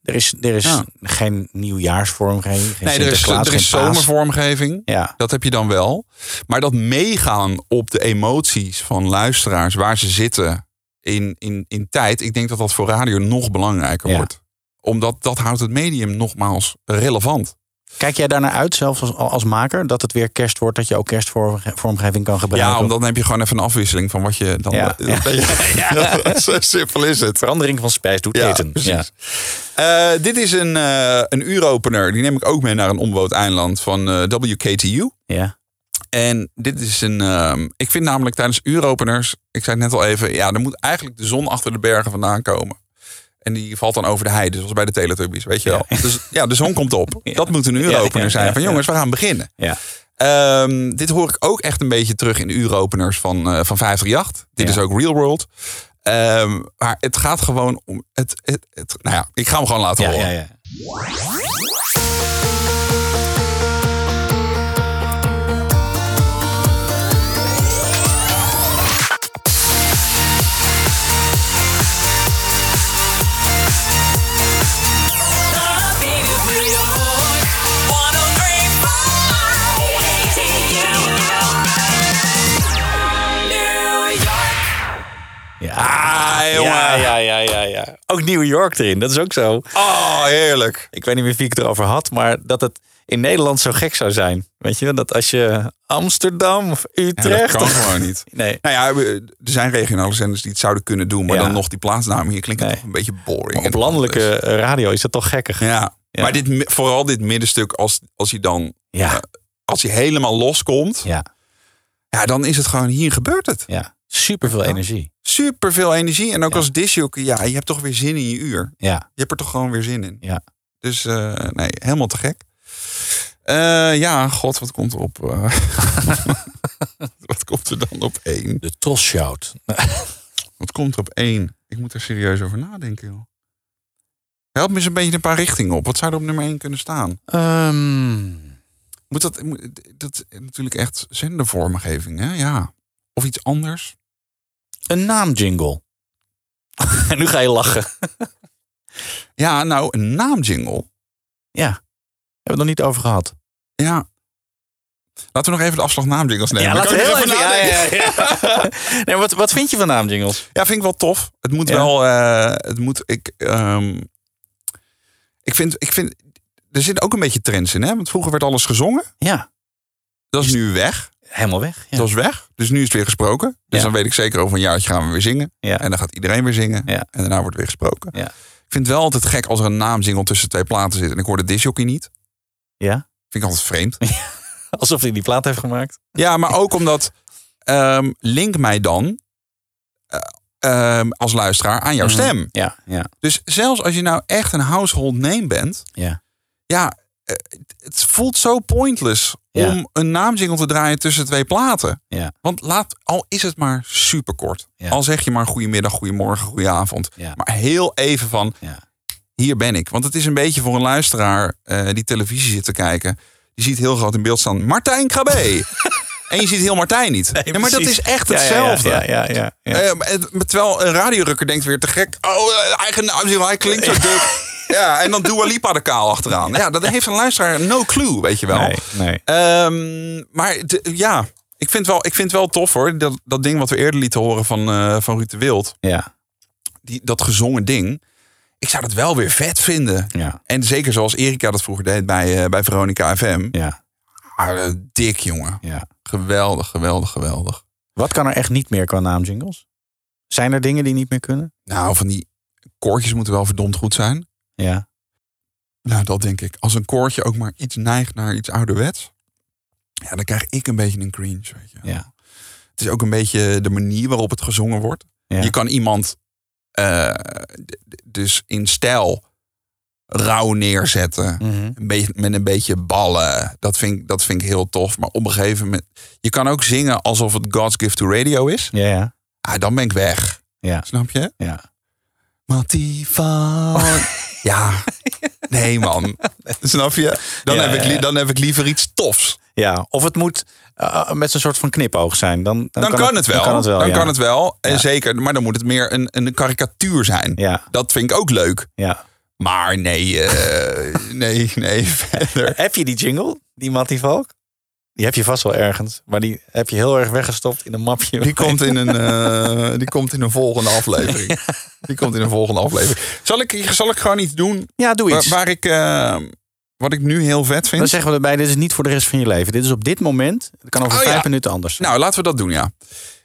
S3: Er is, er is
S4: Ja.
S3: geen nieuwjaarsvormgeving, geen
S4: Nee, er is, er is zomervormgeving.
S3: Ja.
S4: Dat heb je dan wel. Maar dat meegaan op de emoties van luisteraars, waar ze zitten in, in, in tijd. Ik denk dat dat voor radio nog belangrijker
S3: Ja.
S4: wordt. Omdat dat houdt het medium nogmaals relevant.
S3: Kijk jij daarnaar uit, zelfs als, als maker, dat het weer kerst wordt, dat je ook kerstvormgeving kan gebruiken?
S4: Ja, omdat dan heb je gewoon even een afwisseling van wat je dan...
S3: Ja.
S4: dan Zo simpel is het.
S3: Verandering van spijs doet eten.
S4: precies. Eh, dit is een, eh een uuropener. Die neem ik ook mee naar een onbewoond eiland van eh, WKTU.
S3: Ja.
S4: En dit is een. ehm, ik vind namelijk tijdens uuropeners. Ik zei het net al even. Ja, er moet eigenlijk de zon achter de bergen vandaan komen. En die valt dan over de heide, zoals bij de Teletubbies, weet je wel. Dus ja, de zon komt op. Dat moet een uuropener zijn. Van jongens, we gaan beginnen.
S3: Ja.
S4: Ehm, dit hoor ik ook echt een beetje terug in de uuropeners van, eh van 538. Dit is ook Real World. Ehm, maar het gaat gewoon om het, het, het. Nou ja, ik ga hem gewoon laten
S3: Ja,
S4: horen.
S3: ja, ja. Ja,
S4: Ah, jongen.
S3: ja, ja, ja, ja, ja. Ook New York erin, dat is ook zo.
S4: Oh, heerlijk.
S3: Ik weet niet meer wie ik het erover had, maar dat het in Nederland zo gek zou zijn. Weet je, dat als je Amsterdam of
S4: Ja,
S3: Utrecht...
S4: dat kan gewoon niet.
S3: Nee.
S4: Nou ja, er zijn regionale zenders die het zouden kunnen doen. Maar
S3: Ja.
S4: dan nog die plaatsnamen hier klinkt het
S3: Nee.
S4: toch een beetje boring.
S3: Maar op landelijke radio is dat toch gekkig.
S4: Ja,
S3: Ja.
S4: maar dit, vooral dit middenstuk, als, als hij dan
S3: Ja.
S4: eh, als hij helemaal loskomt,
S3: Ja,
S4: ja, dan is het gewoon hier gebeurt het.
S3: ja. super veel energie.
S4: Super veel energie. En ook
S3: Ja.
S4: als disjockey, ja, je hebt toch weer zin in je uur.
S3: Ja,
S4: Je hebt er toch gewoon weer zin in.
S3: ja.
S4: Dus eh, nee, helemaal te gek. Eh, ja, god, wat komt er op? eh, wat komt er dan op één?
S3: De Tros Shout.
S4: Wat komt er op één? Ik moet er serieus over nadenken, joh. Help me eens een beetje een paar richtingen op. Wat zou er op nummer één kunnen staan?
S3: Ehm,
S4: Moet dat, moet- dat natuurlijk echt zendervormgeving, hè? Ja. Of iets anders?
S3: Een naamjingle. en nu ga je lachen.
S4: Ja, nou, een naamjingle.
S3: Ja, hebben we het nog niet over gehad.
S4: Ja. Laten we nog even de afslag naamjingles nemen.
S3: Ja, laten we heel
S4: er
S3: even... Ja, ja, ja. nee, wat, wat vind je van naamjingles?
S4: Ja, vind ik wel tof. Het moet wel. eh, het moet. Ik. ehm, ik vind. Ik vind. Er zit ook een beetje trends in, hè? Want vroeger werd alles gezongen.
S3: Ja,
S4: Dat is nu weg.
S3: Helemaal weg. Ja.
S4: Dat is weg. Dus nu is het weer gesproken. Dus
S3: Ja.
S4: dan weet ik zeker over een jaartje gaan we weer zingen.
S3: Ja.
S4: En dan gaat iedereen weer zingen. En daarna wordt weer gesproken.
S3: Ja.
S4: Ik vind het wel altijd gek als er een naamzingel tussen twee platen zit. En ik hoor de disjockey niet.
S3: ja,
S4: Vind ik altijd vreemd.
S3: alsof hij die plaat heeft gemaakt.
S4: Ja, maar ook omdat ehm, link mij dan eh, ehm, als luisteraar aan jouw
S3: Mhm.
S4: stem.
S3: Ja, ja,
S4: Dus zelfs als je nou echt een household name bent,
S3: ja.
S4: ja, eh, het voelt zo pointless
S3: Ja.
S4: om een naamzingel te draaien tussen twee platen.
S3: Ja.
S4: Want laat, al is het maar super kort.
S3: Ja.
S4: Al zeg je maar goedemiddag, goedemorgen, goedenavond. Maar heel even van,
S3: Ja.
S4: hier ben ik. Want het is een beetje voor een luisteraar eh, die televisie zit te kijken. Die ziet heel groot in beeld staan, Martijn Krabbe. en je ziet heel Martijn niet.
S3: Nee,
S4: ja, maar dat is echt hetzelfde.
S3: Ja, ja, ja. ja.
S4: Eh, terwijl een radiorukker denkt weer te gek. Oh, eh, eigen naam, hij klinkt zo dik. Ja, en dan Dua Lipa de kaal achteraan. Ja, dat heeft een luisteraar no clue, weet je wel.
S3: Nee, nee.
S4: Ehm, maar de- ja, ik vind, wel, ik vind wel tof hoor. Dat, dat ding wat we eerder lieten horen van, eh van Ruud de Wild.
S3: Ja,
S4: Die, dat gezongen ding. Ik zou dat wel weer vet vinden.
S3: ja,
S4: En zeker zoals Erika dat vroeger deed bij, eh, bij Veronica FM.
S3: ja,
S4: Ah, dik jongen.
S3: ja.
S4: Geweldig, geweldig, geweldig.
S3: Wat kan er echt niet meer qua naamjingles? Zijn er dingen die niet meer kunnen?
S4: Nou, van die koortjes moeten wel verdomd goed zijn.
S3: Ja,
S4: Nou, dat denk ik. Als een koortje ook maar iets neigt naar iets ouderwets. Ja, dan krijg ik een beetje een cringe, weet je.
S3: ja,
S4: Het is ook een beetje de manier waarop het gezongen wordt.
S3: Ja.
S4: Je kan iemand eh, dus in stijl rauw neerzetten.
S3: Mhm.
S4: een beetje, met een beetje ballen. Dat vind, ik- dat vind ik heel tof. Maar op een gegeven moment... Je kan ook zingen alsof het God's Gift to Radio is.
S3: Ja, ja.
S4: Ah, dan ben ik weg.
S3: Ja.
S4: Snap je?
S3: Ja.
S4: Mattie van... ja. Nee, man. Snap je? Dan,
S3: Ja,
S4: heb ik, dan heb ik liever iets tofs.
S3: Ja, of het moet eh, met zo'n soort van knipoog zijn. Dan, dan,
S4: Dan, kan, het wel.
S3: Dan kan het wel,
S4: Dan
S3: ja.
S4: kan het wel. En zeker, maar dan moet het meer een, een karikatuur zijn.
S3: Ja.
S4: Dat vind ik ook leuk.
S3: Ja.
S4: Maar nee, eh, nee, nee, verder.
S3: Heb je die jingle, die Mattie Valk? Die heb je vast wel ergens. Maar die heb je heel erg weggestopt in een mapje.
S4: Die komt in een, eh, die komt in een volgende aflevering. Die komt in een volgende aflevering. Zal ik, zal ik gewoon iets doen?
S3: Ja, doe iets.
S4: Waar, waar ik, eh, wat ik nu heel vet vind.
S3: Dan zeggen we erbij, dit is niet voor de rest van je leven. Dit is op dit moment. Het kan over
S4: Oh,
S3: vijf
S4: ja.
S3: minuten anders.
S4: Nou, laten we dat doen, ja.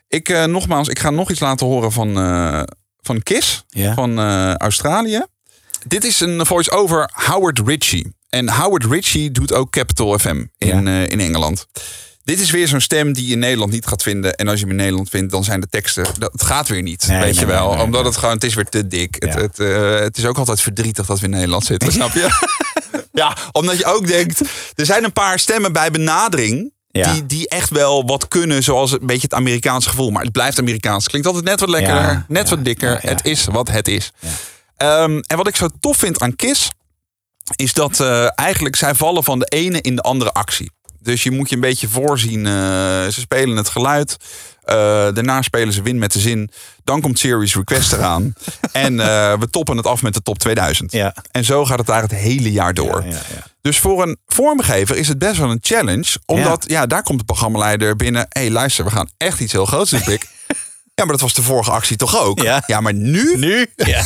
S4: Ik, eh, nogmaals, ik ga nog iets laten horen van, van Kiss.
S3: Ja.
S4: Van Australië. Dit is een voice-over Howard Ritchie. En Howard Ritchie doet ook Capital FM in, eh, in Engeland. Dit is weer zo'n stem die je in Nederland niet gaat vinden. En als je hem in Nederland vindt, dan zijn de teksten... Dat, het gaat weer niet,
S3: Nee,
S4: weet
S3: nee,
S4: je wel.
S3: nee,
S4: Omdat het gewoon... Het is weer te dik. Het,
S3: Ja.
S4: het, eh, het is ook altijd verdrietig dat we in Nederland zitten, snap je? ja, omdat je ook denkt... Er zijn een paar stemmen bij benadering...
S3: Ja.
S4: Die, die echt wel wat kunnen, zoals een beetje het Amerikaanse gevoel. Maar het blijft Amerikaans. Klinkt altijd net wat lekkerder,
S3: Ja,
S4: net wat dikker. Het is wat het is. Ehm, en wat ik zo tof vind aan Kiss, is dat eh, eigenlijk zij vallen van de ene in de andere actie. Dus je moet je een beetje voorzien. eh, ze spelen het geluid. eh, daarna spelen ze Win met de Zin. Dan komt Series Request eraan. en we toppen het af met de top 2000.
S3: Ja.
S4: En zo gaat het daar het hele jaar door.
S3: Ja, ja.
S4: Dus voor een vormgever is het best wel een challenge. Omdat, ja, daar komt de programmaleider binnen. Hé, hey, luister, we gaan echt iets heel groots doen, Pik. Ja, maar dat was de vorige actie toch ook?
S3: Ja.
S4: maar nu?
S3: Nu? Ja.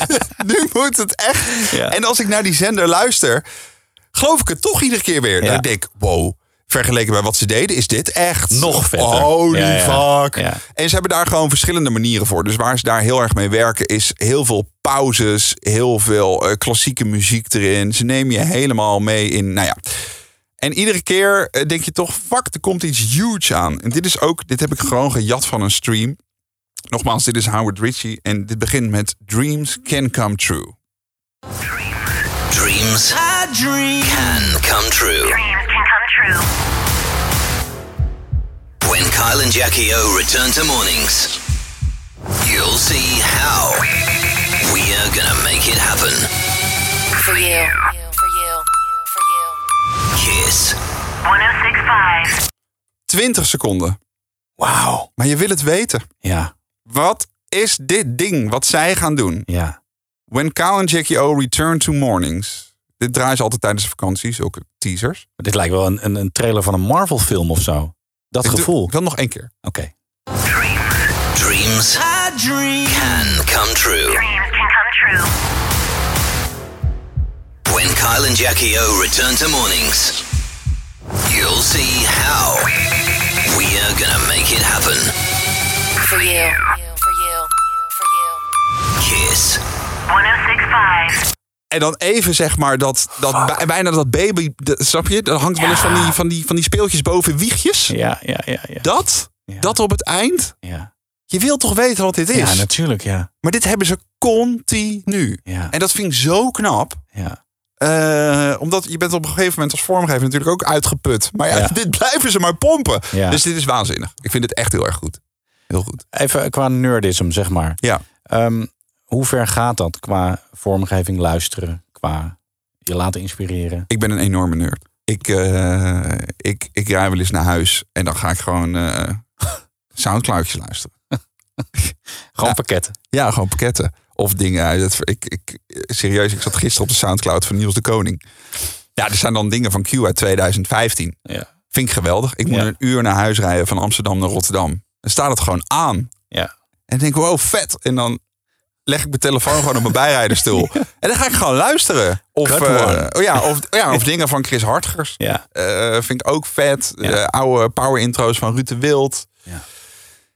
S4: nu moet het echt.
S3: Ja.
S4: En als ik naar die zender luister, geloof ik het toch iedere keer weer.
S3: Ja.
S4: Dan denk ik, wow, vergeleken bij wat ze deden, is dit echt
S3: Nog vetter.
S4: Holy
S3: Ja, ja.
S4: fuck.
S3: Ja.
S4: En ze hebben daar gewoon verschillende manieren voor. Dus waar ze daar heel erg mee werken, is heel veel pauzes, heel veel eh, klassieke muziek erin. Ze nemen je helemaal mee in, nou ja. En iedere keer eh, denk je toch, fuck, er komt iets huge aan. En dit is ook, dit heb ik gewoon gejat van een stream. Nogmaals, dit is Howard Ritchie en dit begint met Dreams Can Come True.
S14: Dreams can come true. When Kyle and Jackie O return to mornings, you'll see how we are gonna make it happen.
S2: For you. For you. For you.
S14: Kiss.
S15: 1065.
S4: 20 seconden.
S3: Wauw.
S4: Maar je wil het weten.
S3: Ja.
S4: Wat is dit ding wat zij gaan doen?
S3: Ja.
S4: When Kyle en Jackie O return to mornings. Dit draaien ze altijd tijdens de vakanties, ook teasers.
S3: Dit lijkt wel een, een, een trailer van een Marvel film of zo. Dat
S4: Ik doe-
S3: gevoel.
S4: Ik wil nog één keer.
S3: Oké.
S14: Dreams can come true.
S15: Dreams can come true.
S14: When Kyle and Jackie O return to mornings, you'll see how we are gonna make it happen.
S2: For you. For you. For you.
S14: Kiss.
S15: 1065.
S4: En dan even zeg maar dat, dat bij- bijna dat baby, dat- snap je? Dat hangt wel eens van die, van, die, van die speeltjes boven wiegjes.
S3: Ja, ja, ja. ja.
S4: Dat, dat op het eind.
S3: Ja.
S4: Je wilt toch weten wat dit is?
S3: Ja, natuurlijk, ja.
S4: Maar dit hebben ze continu.
S3: Ja.
S4: En dat vind ik zo knap.
S3: Ja.
S4: Eh, omdat je bent op een gegeven moment als vormgever natuurlijk ook uitgeput. Maar ja,
S3: Ja.
S4: dit blijven ze maar pompen.
S3: Ja.
S4: Dus dit is waanzinnig. Ik vind het echt heel erg goed. Heel goed.
S3: Even qua nerdism, zeg maar.
S4: Ja.
S3: Ehm, hoe ver gaat dat qua vormgeving, luisteren, qua je laten inspireren?
S4: Ik ben een enorme nerd. Ik, eh, ik, ik rij wel eens naar huis en dan ga ik gewoon eh Soundcloudjes luisteren.
S3: Gewoon pakketten.
S4: Ja, gewoon pakketten. Of dingen uit het... Ik, ik, serieus, ik zat gisteren op de Soundcloud van Niels de Koning. Ja, er zijn dan dingen van Q uit 2015.
S3: Ja.
S4: Vind ik geweldig. Ik moet
S3: Ja.
S4: een uur naar huis rijden van Amsterdam naar Rotterdam. Dan staat het gewoon aan.
S3: Ja.
S4: En denk ik, wow, vet. En dan leg ik mijn telefoon gewoon op mijn bijrijderstoel. En dan ga ik gewoon luisteren. Of, eh, oh ja, of, ja, of dingen van Chris Hartgers.
S3: Ja.
S4: Eh, vind ik ook vet.
S3: Ja.
S4: Oude power intro's van Ruud de Wild.
S3: Ja.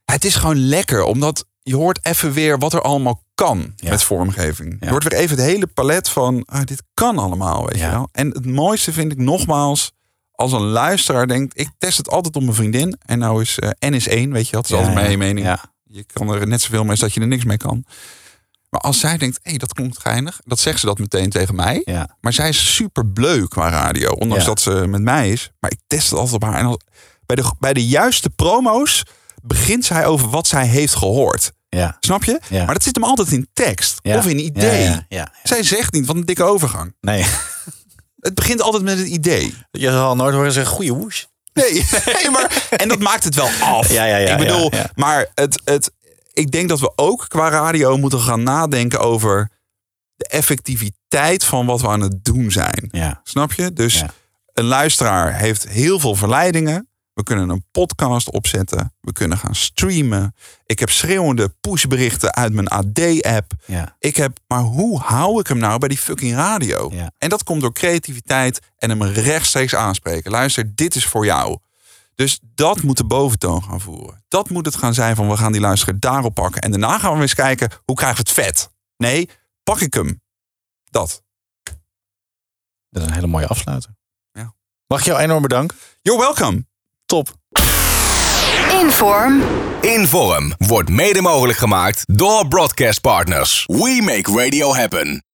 S4: Het is gewoon lekker, omdat je hoort even weer wat er allemaal kan met vormgeving. Je hoort weer even het hele palet van, ah, dit kan allemaal, weet je wel. En het mooiste vind ik nogmaals, als een luisteraar denkt, ik test het altijd op mijn vriendin. En nou is eh, N is één, weet je, dat is
S3: Ja,
S4: altijd
S3: ja.
S4: mijn mening.
S3: Ja.
S4: Je kan er net zoveel mee als dat je er niks mee kan. Maar als zij denkt, hé, hey, dat klinkt geinig. Dat zegt ze dat meteen tegen mij.
S3: Ja.
S4: Maar zij is super bleu qua radio. Ondanks
S3: Ja.
S4: dat ze met mij is. Maar ik test het altijd op haar. En als- bij, de, bij de juiste promo's begint zij over wat zij heeft gehoord.
S3: Ja.
S4: Snap je?
S3: Ja.
S4: Maar dat zit hem altijd in tekst.
S3: Ja.
S4: Of in idee.
S3: Ja, ja, ja.
S4: Zij zegt niet, wat een dikke overgang.
S3: Nee.
S4: Het begint altijd met het idee.
S3: Je zal nooit horen zeggen, goeie woes.
S4: Nee, nee maar, en dat maakt het wel af.
S3: Ja, ja, ja,
S4: ik bedoel, maar het, het, ik denk dat we ook qua radio moeten gaan nadenken over de effectiviteit van wat we aan het doen zijn. Snap je? Dus een luisteraar heeft heel veel verleidingen. We kunnen een podcast opzetten. We kunnen gaan streamen. Ik heb schreeuwende pushberichten uit mijn AD-app.
S3: Ja.
S4: Ik heb, maar hoe hou ik hem nou bij die fucking radio?
S3: Ja.
S4: En dat komt door creativiteit en hem rechtstreeks aanspreken. Luister, dit is voor jou. Dus dat moet de boventoon gaan voeren. Dat moet het gaan zijn van we gaan die luisteraar daarop pakken. En daarna gaan we eens kijken hoe krijgen we het vet. Nee, pak ik hem. Dat.
S3: Dat is een hele mooie afsluiter.
S4: Ja.
S3: Mag ik jou enorm bedanken?
S4: You're welcome.
S3: Top.
S2: Inform.
S1: Inform wordt mede mogelijk gemaakt door Broadcast Partners. We make radio happen.